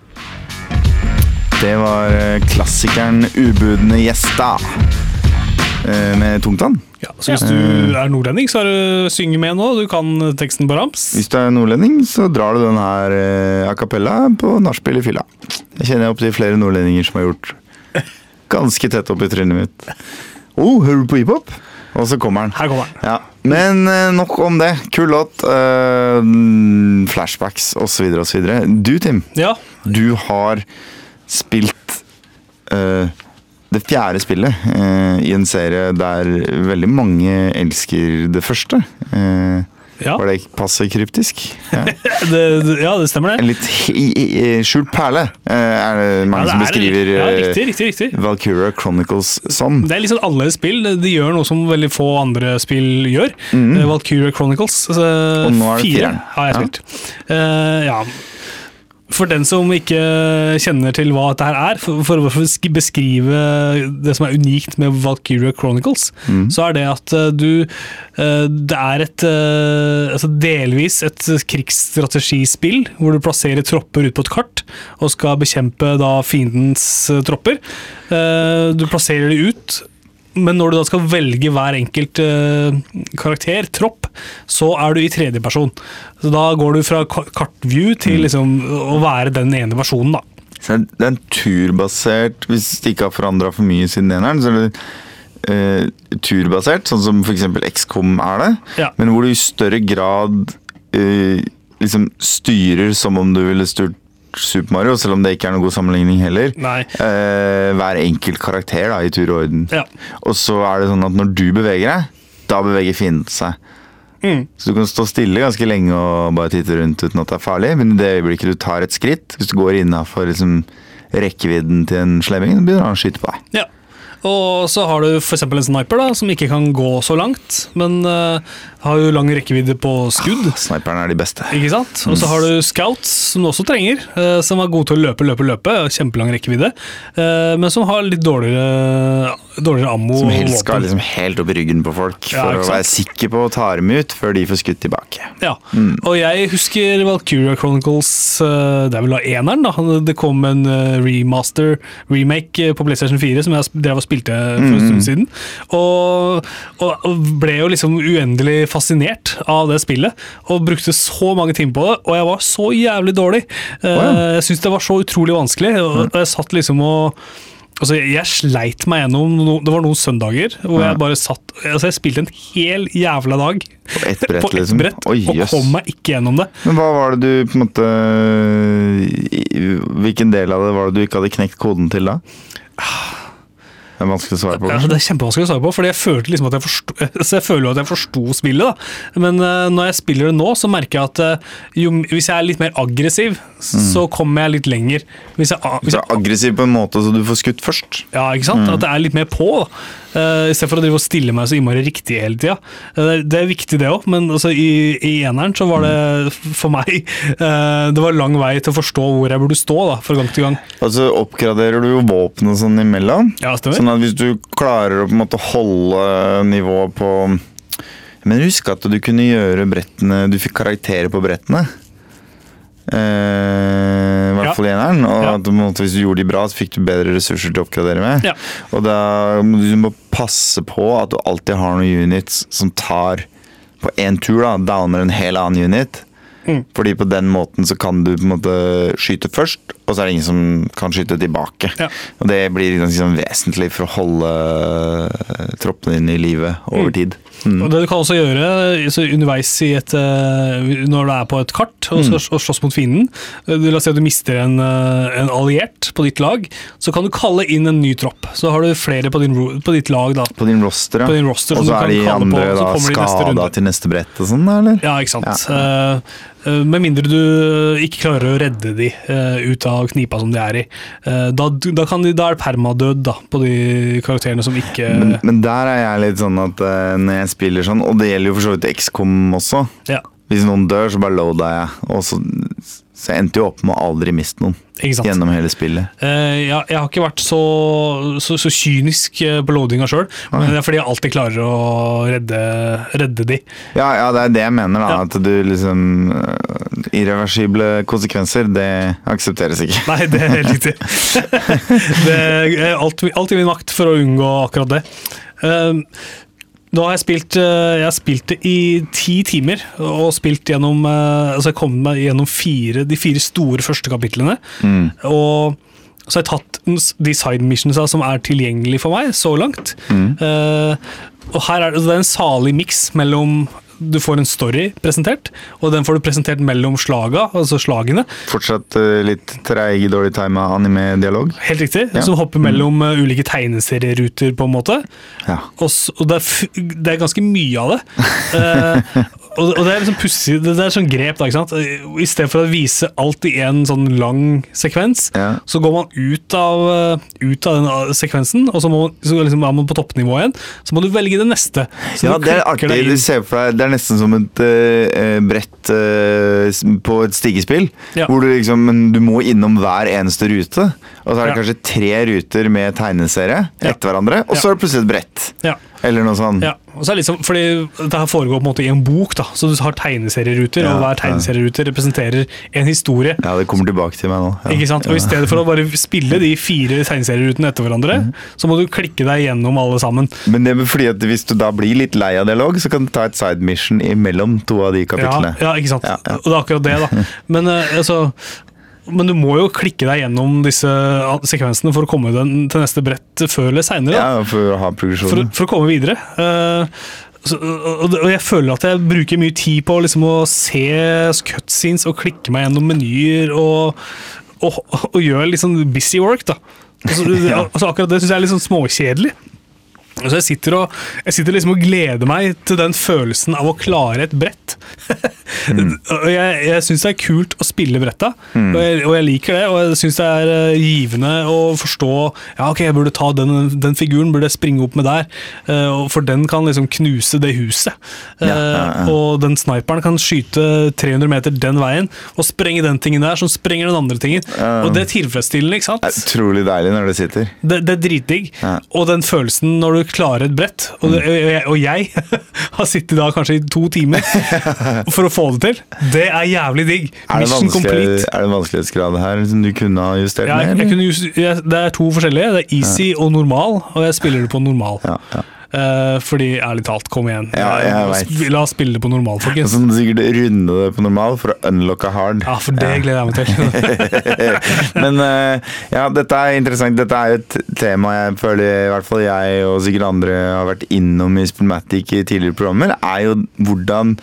Det var eh, klassikeren 'Ubudne gjesta'. Eh, med tungtann. Ja, så hvis du er nordlending, så er du synge med nå. Du kan teksten på rams. Hvis du er nordlending, så drar du den her eh, a cappella på nachspiel i fylla. Jeg kjenner opptil flere nordlendinger som har gjort ganske tett opp i trynet mitt. Oh, hører du på hiphop? Og så kommer den. Her kommer den. Ja. Men eh, nok om det. Kul låt. Uh, flashbacks osv. osv. Du, Tim, Ja, du har spilt eh, det fjerde spillet eh, i en serie der veldig mange elsker det første. Eh, ja. Var det passe kryptisk? Ja. Det, ja, det stemmer det. En litt skjult perle eh, er det mange Ja, som det som beskriver ja, eh, riktig, riktig, riktig. Valkyria Chronicles som. Det er litt sånn annerledes spill. De gjør noe som veldig få andre spill gjør. Mm. Valkyria Chronicles Altså, Og nå er det fire fireren. har jeg spilt. Eh, ja. For den som ikke kjenner til hva dette her er, for, for å beskrive det som er unikt med Valkyria Chronicles, Mm. så er det at eh, du eh, Det er et eh, altså delvis et krigsstrategispill, hvor du plasserer tropper ut på et kart og skal bekjempe da fiendens tropper. Du plasserer de ut. Men når du da skal velge hver enkelt uh, karakter, tropp, så er du i tredjeperson. Så da går du fra kartview til liksom å være den ene personen, da. Så det er en turbasert Hvis det ikke har forandra for mye siden eneren, så er det uh, turbasert, sånn som f.eks. XCOM er det. Ja. Men hvor du i større grad uh, liksom styrer som om du ville styrt Super Mario, selv om det ikke er noen god sammenligning heller. Eh, hver enkelt karakter da, i tur og orden. Ja. Og så er det sånn at når du beveger deg, da beveger fienden seg. Mm. Så du kan stå stille ganske lenge og bare titte rundt uten at det er farlig, men i det øyeblikket du tar et skritt, hvis du går innafor liksom, rekkevidden til en slemming, begynner han å skyte på deg. Ja. Og så har du f.eks. en sniper da, som ikke kan gå så langt, men eh, har jo lang rekkevidde på skudd. Sniperne er de beste. Ikke sant? Og så har du scouts, som du også trenger, eh, som er gode til å løpe, løpe, løpe. Kjempelang rekkevidde. eh, Men som har litt dårligere, dårligere ammo Som helst skal liksom helt opp i ryggen på folk for ja, å være sikker på å ta dem ut før de får skutt tilbake. Ja, og jeg husker Valkyria Chronicles, eh, det er vel da eneren da, det kom en remaster, remake på PlayStation 4 som jeg drev og spilte for en stund siden, og, og ble jo liksom uendelig fascinert av det spillet, og brukte så mange timer på det, og jeg var så jævlig dårlig. Oh, ja. Jeg syntes det var så utrolig vanskelig, og og jeg satt liksom og Altså, jeg sleit meg gjennom no, Det var noen søndager hvor jeg bare satt Altså, jeg spilte en hel jævla dag På ett brett, på ett liksom. brett, Oi, og kom meg ikke gjennom det. Men hva var det du på en måte Hvilken del av det var det du ikke hadde knekt koden til da? Det er vanskelig å svare på. Ja, det er kjempevanskelig å svare på, fordi jeg følte liksom at jeg forsto så jeg føler at jeg forsto spillet. da. Men uh, når jeg spiller det nå, så merker jeg at uh, jo, hvis jeg er litt mer aggressiv, så kommer jeg litt lenger. Hvis jeg, hvis Så er aggressiv på en måte så du får skutt først. ja, ikke sant? At jeg er litt mer på, da. Uh, Istedenfor å drive og stille meg så innmari riktig hele tida. det, det er viktig, det òg, men altså, i, i eneren så var det for meg uh, Det var lang vei til å forstå hvor jeg burde stå, da, fra gang til gang. Og så oppgraderer du jo våpen og sånn imellom. Ja, stemmer. Sånn at hvis du klarer å på en måte holde nivået på Men husk at du kunne gjøre brettene Du fikk karakterer på brettene. Eh, I hvert fall eneren. Og Ja. hvis du gjorde de bra, så fikk du bedre ressurser til å oppgradere med. Ja. Og da må du må passe på at du alltid har noen units som tar på én tur da, downer en hel annen unit. Mm. Fordi på den måten så kan du på en måte skyte først, og så er det ingen som kan skyte tilbake. Ja. Og det blir sånn vesentlig for å holde troppene dine i live over Mm. tid. Og det du kan også gjøre så underveis i et, eh, når du er på et kart og og slåss mot fienden du, La oss si at du mister en, eh, en alliert på ditt lag, så kan du kalle inn en ny tropp. Så har du flere på, din, på ditt lag, da. På din roster, ja. På din roster, og så er kan de kalle på, da skada til neste brett og sånn, eller? Ja, ikke sant. Ja. Eh, eh, med mindre du ikke klarer å redde de eh, ut av knipa som de er i. Eh, da, da, kan de, da er det permadød da, på de karakterene som ikke Men, men der er jeg litt sånn at eh, når jeg spiller sånn, og det gjelder jo for så vidt XCOM også Ja, Hvis noen dør, så bare loader jeg. Og så, så jeg endte jo opp med å aldri miste noen gjennom hele spillet. Uh, ja, jeg har ikke vært så, så, så kynisk eh, på loadinga sjøl, men det er fordi jeg alltid klarer å redde, redde de. Ja, ja, det er det jeg mener, da. Ja. At du liksom øh, Irreversible konsekvenser, det aksepteres ikke. Nei, det er helt riktig. det er alt, alt i min makt for å unngå akkurat det. Eh, nå har jeg spilt eh, Jeg har spilt det i ti timer, og spilt gjennom eh, Altså jeg kom meg gjennom fire, de fire store første kapitlene. Mm. Og så har jeg tatt de side missionsa som er tilgjengelige for meg, så langt. Mm. Uh, og her er det, det er en salig miks mellom du får en story presentert, og den får du presentert mellom slaga, altså slagene. Fortsatt eh, litt treig, dårlig tima anime-dialog. Helt riktig. Ja. Som hopper mellom mm. ulike tegneserieruter, på en måte. Ja. Og, og det, er, det er ganske mye av det. Og, og det er liksom pussig. Det, er sånn grep, da. ikke sant? I stedet for å vise alt i en sånn lang sekvens, Ja. så går man ut av, eh, ut av den eh, sekvensen, og så, må, så liksom er man på toppnivå igjen. Så må du velge det neste. Så Ja, det er artig. Du ser for deg, det er nesten som et uh, brett uh, på et stigespill. Ja. Hvor du liksom du må innom hver eneste rute. Og så er det kanskje tre ruter med tegneserie etter hverandre, og så er det plutselig et brett. Ja. Eller noe sånt. Ja, og så er det liksom, fordi Dette her foregår på en måte i en bok, da, så du har tegneserieruter, Ja, og hver ja. representerer en historie. Ja, det kommer tilbake til meg nå. Ja. Ikke sant? Og I stedet for å bare spille de fire tegneserierutene etter hverandre, mm. så må du klikke deg gjennom alle sammen. Men det er fordi at hvis du da blir litt lei av dialog, så kan du ta et side mission imellom to av de kapitlene. ja, ikke sant? Og det er akkurat det, da. Men, eh, altså, men du må jo klikke deg gjennom disse sekvensene for å komme den til neste brett før eller seinere. Ja, for å ha for, progresjonen. for å komme videre. Uh, så, og, og jeg føler at jeg bruker mye tid på liksom å se cutscenes og klikke meg gjennom menyer og, og, og gjøre litt sånn busy work. da. Altså, Ja. altså akkurat det syns jeg er litt sånn småkjedelig. Så jeg sitter, og, jeg sitter liksom og gleder meg til den følelsen av å klare et brett. og jeg jeg syns det er kult å spille bretta, og, jeg, og jeg liker det. Og jeg syns det er eh, givende å forstå Ja, ok, jeg burde ta den, den figuren, burde jeg springe opp med der. Uh, for den kan liksom knuse det huset. Ja, ja, ja. Eh, og den sniperen kan skyte 300 meter den veien og sprenge den tingen der, som sprenger den andre tingen. Ja. Og det er tilfredsstillende, ikke sant? Utrolig deilig når det sitter. Det, det er dritdigg. Ja. Og den følelsen når du klarer et brett, og, det, og jeg, og jeg har sittet da kanskje i to timer for å få det til, det er jævlig digg. Er det, Mission complete. er det vanskelighetsgrad her som du kunne ha justert Ja, ned? det er to forskjellige. Det er easy og normal, og jeg spiller det på normal. Ja, ja. Eh, fordi, ærlig talt, kom igjen. Ja, Eh. La oss spille det på normal, folkens. Sånn, sikkert runde det på normal for å unlocke hard. Ja, for det gleder jeg meg til. Men uh, ja, dette er interessant. Dette er jo et tema jeg føler i hvert fall jeg og sikkert andre har vært innom i Spillmatic i tidligere programmer, er jo hvordan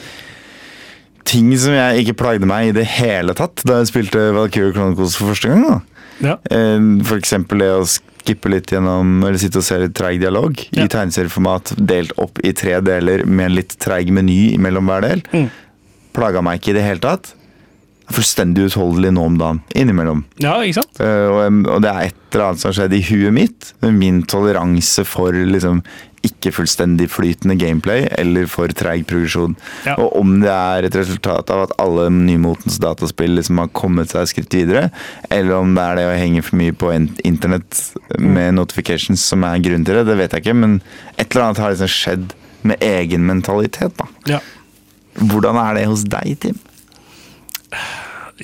ting som jeg ikke plagde meg i det hele tatt da jeg spilte Valkyrie Chronicles for første gang. da. Ja. For eksempel det å skippe litt gjennom, eller sitte og se litt treig dialog Ja. i tegneserieformat, delt opp i tre deler med en litt treig meny mellom hver del. Mm. Plaga meg ikke i det hele tatt. Fullstendig utholdelig nå om dagen, innimellom. ja, ikke sant? Uh, og, og det er et eller annet som har skjedd i huet mitt, med min toleranse for liksom ikke fullstendig flytende gameplay eller for treig progresjon. Ja. Og om det er et resultat av at alle nymotens dataspill liksom har kommet seg skritt videre, eller om det er det å henge for mye på internett med notifications som er grunnen til det, det vet jeg ikke, men et eller annet har liksom skjedd med egen mentalitet. da. Ja. Hvordan er det hos deg, Tim?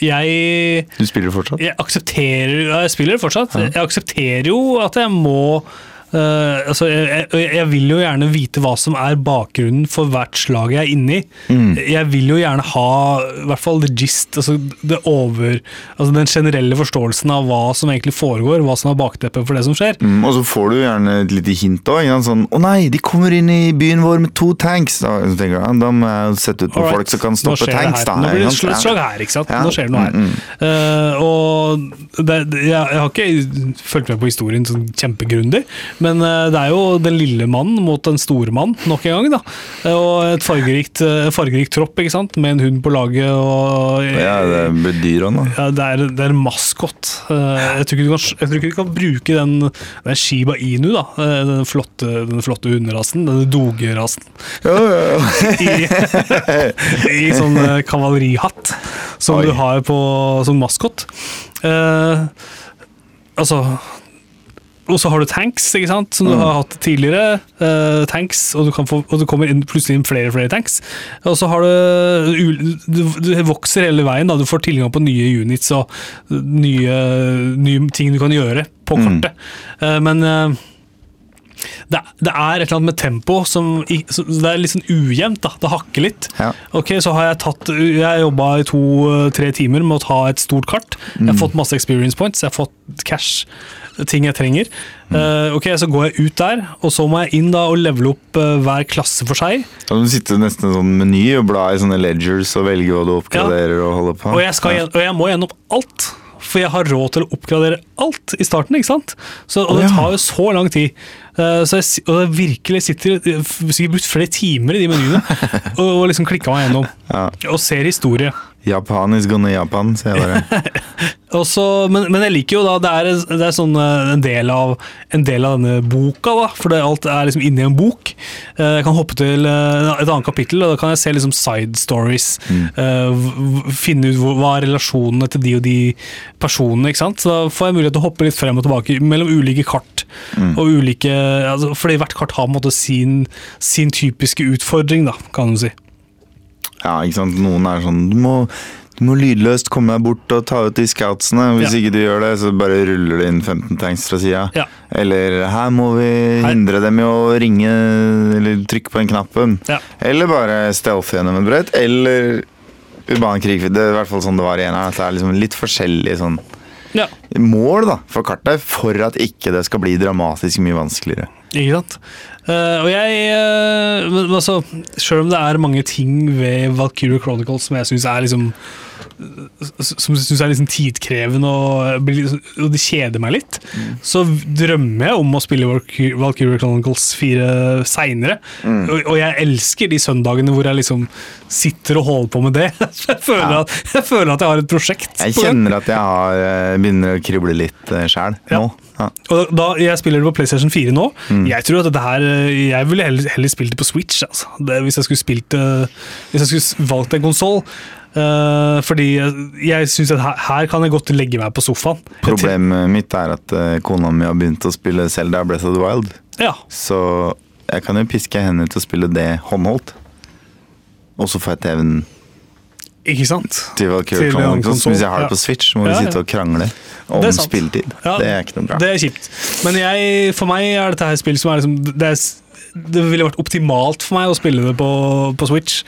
Jeg Du spiller fortsatt? Jeg aksepterer ja, Jeg spiller fortsatt. fortsatt. Jeg aksepterer jo at jeg må eh, altså jeg, jeg, vil jo gjerne vite hva som er bakgrunnen for hvert slag jeg er inne i. Mm. Jeg vil jo gjerne ha i hvert fall the gist, altså det over, altså den generelle forståelsen av hva som egentlig foregår, hva som er bakteppet for det som skjer. Mm, og så får du gjerne et lite hint òg. Sånn 'Å nei, de kommer inn i byen vår med to tanks'. Da, så tenker jeg, da må jeg sette ut på Alright, folk som kan stoppe tanks. Da, Nå blir det et slag her, ikke sant? Ja. Nå skjer det noe her. Mm. Eh, og det- jeg, jeg har ikke fulgt med på historien sånn kjempegrundig, men eh, det er jo den lille mannen mot den store mannen, nok en gang. da. Eh, Og et fargerikt, eh, fargerikt tropp, ikke sant? med en hund på laget. og... Ja, det blir dyr òg, da. Ja, det er, det er en maskot. Jeg tror ikke du kan, jeg tror ikke du kan bruke den, den Shiba Inu, da. den flotte, den flotte hunderasen, denne dogerasen, Ja, ja, i, i sånn kavalerihatt som Oi. du har på, som maskot. Eh, altså og så har du tanks, ikke sant, som du Mm. har hatt tidligere. Uh, tanks, og du, kan få, og du kommer inn, plutselig inn flere og flere tanks. Og så har du du, du, vokser hele veien. da, Du får tilgang på nye units og nye, nye ting du kan gjøre på Mm. kartet. Eh, men uh, Det, det er et eller annet med tempo som, som Det er litt sånn ujevnt. da, Det hakker litt. Ja. Ok, så har jeg tatt Jeg jobba i to-tre timer med å ta et stort kart. Jeg har fått masse experience points, jeg har fått cash, ting jeg trenger. Uh, ok, Så går jeg ut der, og så må jeg inn da og levele opp uh, hver klasse for seg. Da må du sitte nesten i en sånn meny og bla i sånne ledgers og velge hva du oppgraderer og holder på. Og jeg, skal, og jeg må gjennom alt. For jeg har råd til å oppgradere alt i starten. ikke sant? Så, og det tar jo så lang tid. Uh, så jeg, og jeg virkelig sitter sikkert brukt flere timer i de menyene og, og liksom klikka meg gjennom. Ja. Og ser historie. Japan is gonna Japan, sier jeg bare. Også, men, men jeg liker jo da Det er, det er sånn eh, en, del av, en del av denne boka, da, for det, alt er liksom inni en bok. Eh, Jeg kan hoppe til eh, et annet kapittel, og da kan jeg se liksom side stories. Mm. Finne ut hva er relasjonene til de og de personene. ikke sant? Så Da får jeg mulighet til å hoppe litt frem og tilbake mellom ulike kart. og ulike, altså, Fordi hvert kart har på en måte sin, sin typiske utfordring, da, kan du si. Ja, ikke sant. Noen er sånn Du må, du må lydløst komme deg bort og ta ut de scoutsene. Hvis Ja. ikke du gjør det, så bare ruller det inn 15 tanks fra sida. Ja. Eller her må vi Her- hindre dem i å ringe eller trykke på den knappen. Ja. Eller bare stealth gjennom en brett. Eller urban krig. Det er i hvert fall sånn det var i eneren. At det er liksom litt forskjellig sånn Ja. mål da, for kartet for at ikke det skal bli dramatisk mye vanskeligere. Ikke sant? Uh, og jeg uh, men, altså, Selv om det er mange ting ved Valkyrie Chronicles som jeg syns er liksom som jeg synes er liksom tidkrevende og, og det kjeder meg litt, så drømmer jeg om å spille Valkyrie Chronicles 4 seinere. Og, og jeg elsker de søndagene hvor jeg liksom sitter og holder på med det. Jeg føler, Ja. at, jeg føler at jeg har et prosjekt. Jeg kjenner at jeg har, eh, begynner å krible litt uh, sjæl Ja. nå. Ja. Og da jeg spiller det på PlayStation 4 nå, Mm. jeg tror at dette her eh, Jeg ville heller, heller spilt det på Switch. Altså. Det, hvis jeg skulle spilt Hvis jeg skulle valgt en konsoll. Fordi jeg, syns at her, her kan jeg godt legge meg på sofaen. Problemet mitt er at uh, kona mi har begynt å spille Zelda Breath of the Wild. Ja, Så jeg kan jo piske henne til å spille det håndholdt. Og så får jeg TV-en ikke sant? til Valkyrie Chronicles. Hvis jeg har det på Switch, så må Ja, vi ja. sitte og krangle om Det spilletid. Ja, det er ikke noe bra. Det er kjipt. Men jeg, for meg er dette her spill som er liksom det, er, det ville vært optimalt for meg å spille det på, på Switch,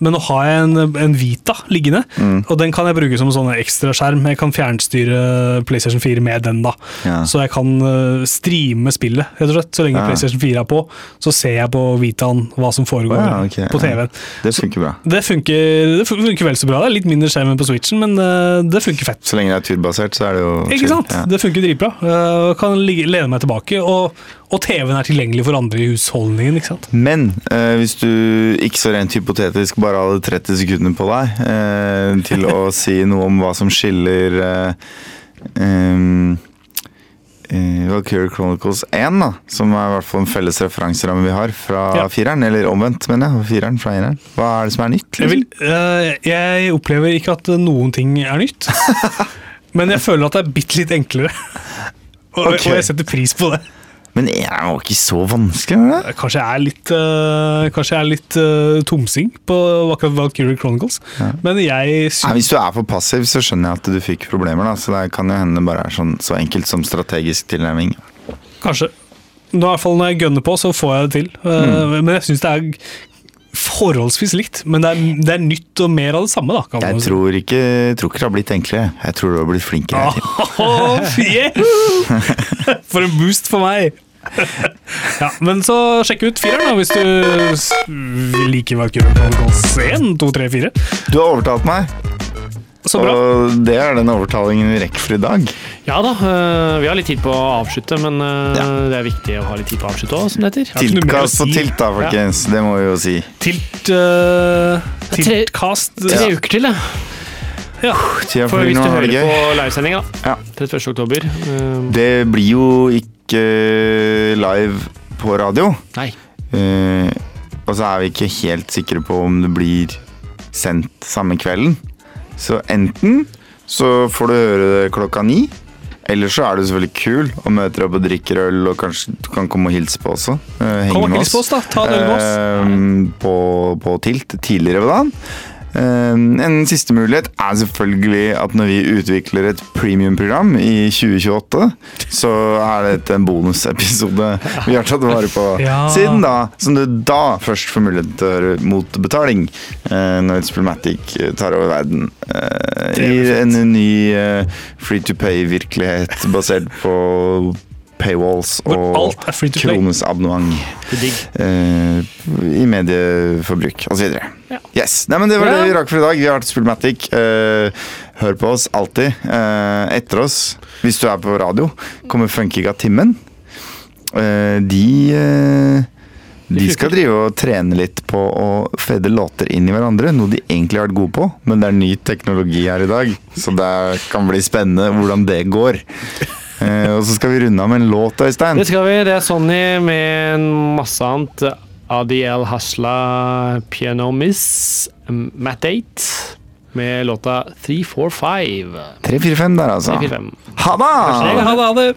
men nå har jeg en, en Vita liggende, Mm. og den kan jeg bruke som sånn ekstraskjerm. Jeg kan fjernstyre PlayStation 4 med den, da. Ja. Så jeg kan eh, streame spillet, rett og slett. Så lenge Ja. PlayStation 4 er på, så ser jeg på Vitaen hva som foregår ja, okay. på. TV-en. Det funker bra. Det funker, det funker vel så bra. Det er litt mindre skjerm enn på Switchen, men eh, det funker fett. Så lenge det er turbasert, så er det jo Ikke sant? Det funker dritbra. Jeg kan ligge, lene meg tilbake, og, og TV-en er tilgjengelig for andre i husholdningen. ikke sant? Men eh, hvis du ikke så rent hypotetisk bare hadde 30 sekunder på deg eh, til å si noe om hva som skiller eh, eh, Valkyrie Chronicles 1, da, som er i hvert fall en felles referanseramme vi har fra Ja. fireren, eller omvendt, mener jeg. Fireren fra eneren. Hva er det som er nytt? Jeg, vil, Liksom? eh, jeg opplever ikke at noen ting er nytt, men jeg føler at det er bitte litt enklere. Og, okay. og jeg setter pris på det. Men er var ikke så vanskelig, Eller? det? Kanskje jeg er litt, uh, kanskje jeg er litt uh, tomsing på akkurat Valkyrie Chronicles, men jeg Nei, hvis du er for passiv, så skjønner jeg at du fikk problemer. da, Så det kan jo hende det bare er sånn, så enkelt som strategisk tilnærming. Kanskje. Nå, i hvert fall når jeg gønner på, så får jeg det til. Mm. Men jeg syns det er forholdsvis likt. Men det er, det er nytt og mer av det samme, da. Jeg tror ikke, tror ikke det har blitt enklere. Jeg tror du har blitt flinkere. Oh, yeah! For en boost for meg! Ja, men så sjekk ut fireren, da, hvis du liker Valkyrie Chronicles 1, 2, 3, 4. Du har overtalt meg. Og det er den overtalingen vi rekker for i dag. Ja da, øh, vi har litt tid på å avslutte, men øh, Ja. det er viktig å ha litt tid på å avslutte òg, som det heter. Tiltkast og si. tilt, da, folkens. Det må vi jo si. Tilt uh, Tiltkast Tre tre uker til, ja. ja. Tida For hvis du hører det på livesendinga, Ja. 31. oktober Uh, Det blir jo ikke live på radio. Nei. Uh, og så er vi ikke helt sikre på om det blir sendt samme kvelden. Så enten så får du høre det klokka ni. Eller så er du selvfølgelig kul og møter opp og drikker øl og kanskje du kan komme og hilse på også. eh, henge Kom og hilse hils på oss, da. Ta en øl med oss. Eh, på, på Tilt tidligere ved dagen. Eh, en siste mulighet er selvfølgelig at når vi utvikler et premium-program i 2028, så er dette en bonusepisode vi har tatt vare på Ja. siden da. Som du da først får mulighet til å høre mot betaling, eh, når Spillmatic eh, tar over verden. Eh, I en ny free to pay-virkelighet basert på paywalls og kronesabonnement digg. eh, i medieforbruk osv. Ja. Yes. Nei, men det var det vi rakk for i dag. Vi har vært Spillmatic. Uh, hør på oss alltid. Uh, etter oss, hvis du er på radio, kommer Funkiga-timmen. Eh, de eh, de skal drive og trene litt på å fede låter inn i hverandre, noe de egentlig har vært gode på, men det er ny teknologi her i dag, så det kan bli spennende hvordan det går. Eh, og så skal vi runde av med en låt, Øystein. Det skal vi. Det er Sonny med en masse annet. Adiel Hasla Piano Miss Matt 8 med låta 345. 345 der, altså. 345. Ha det! Ha det.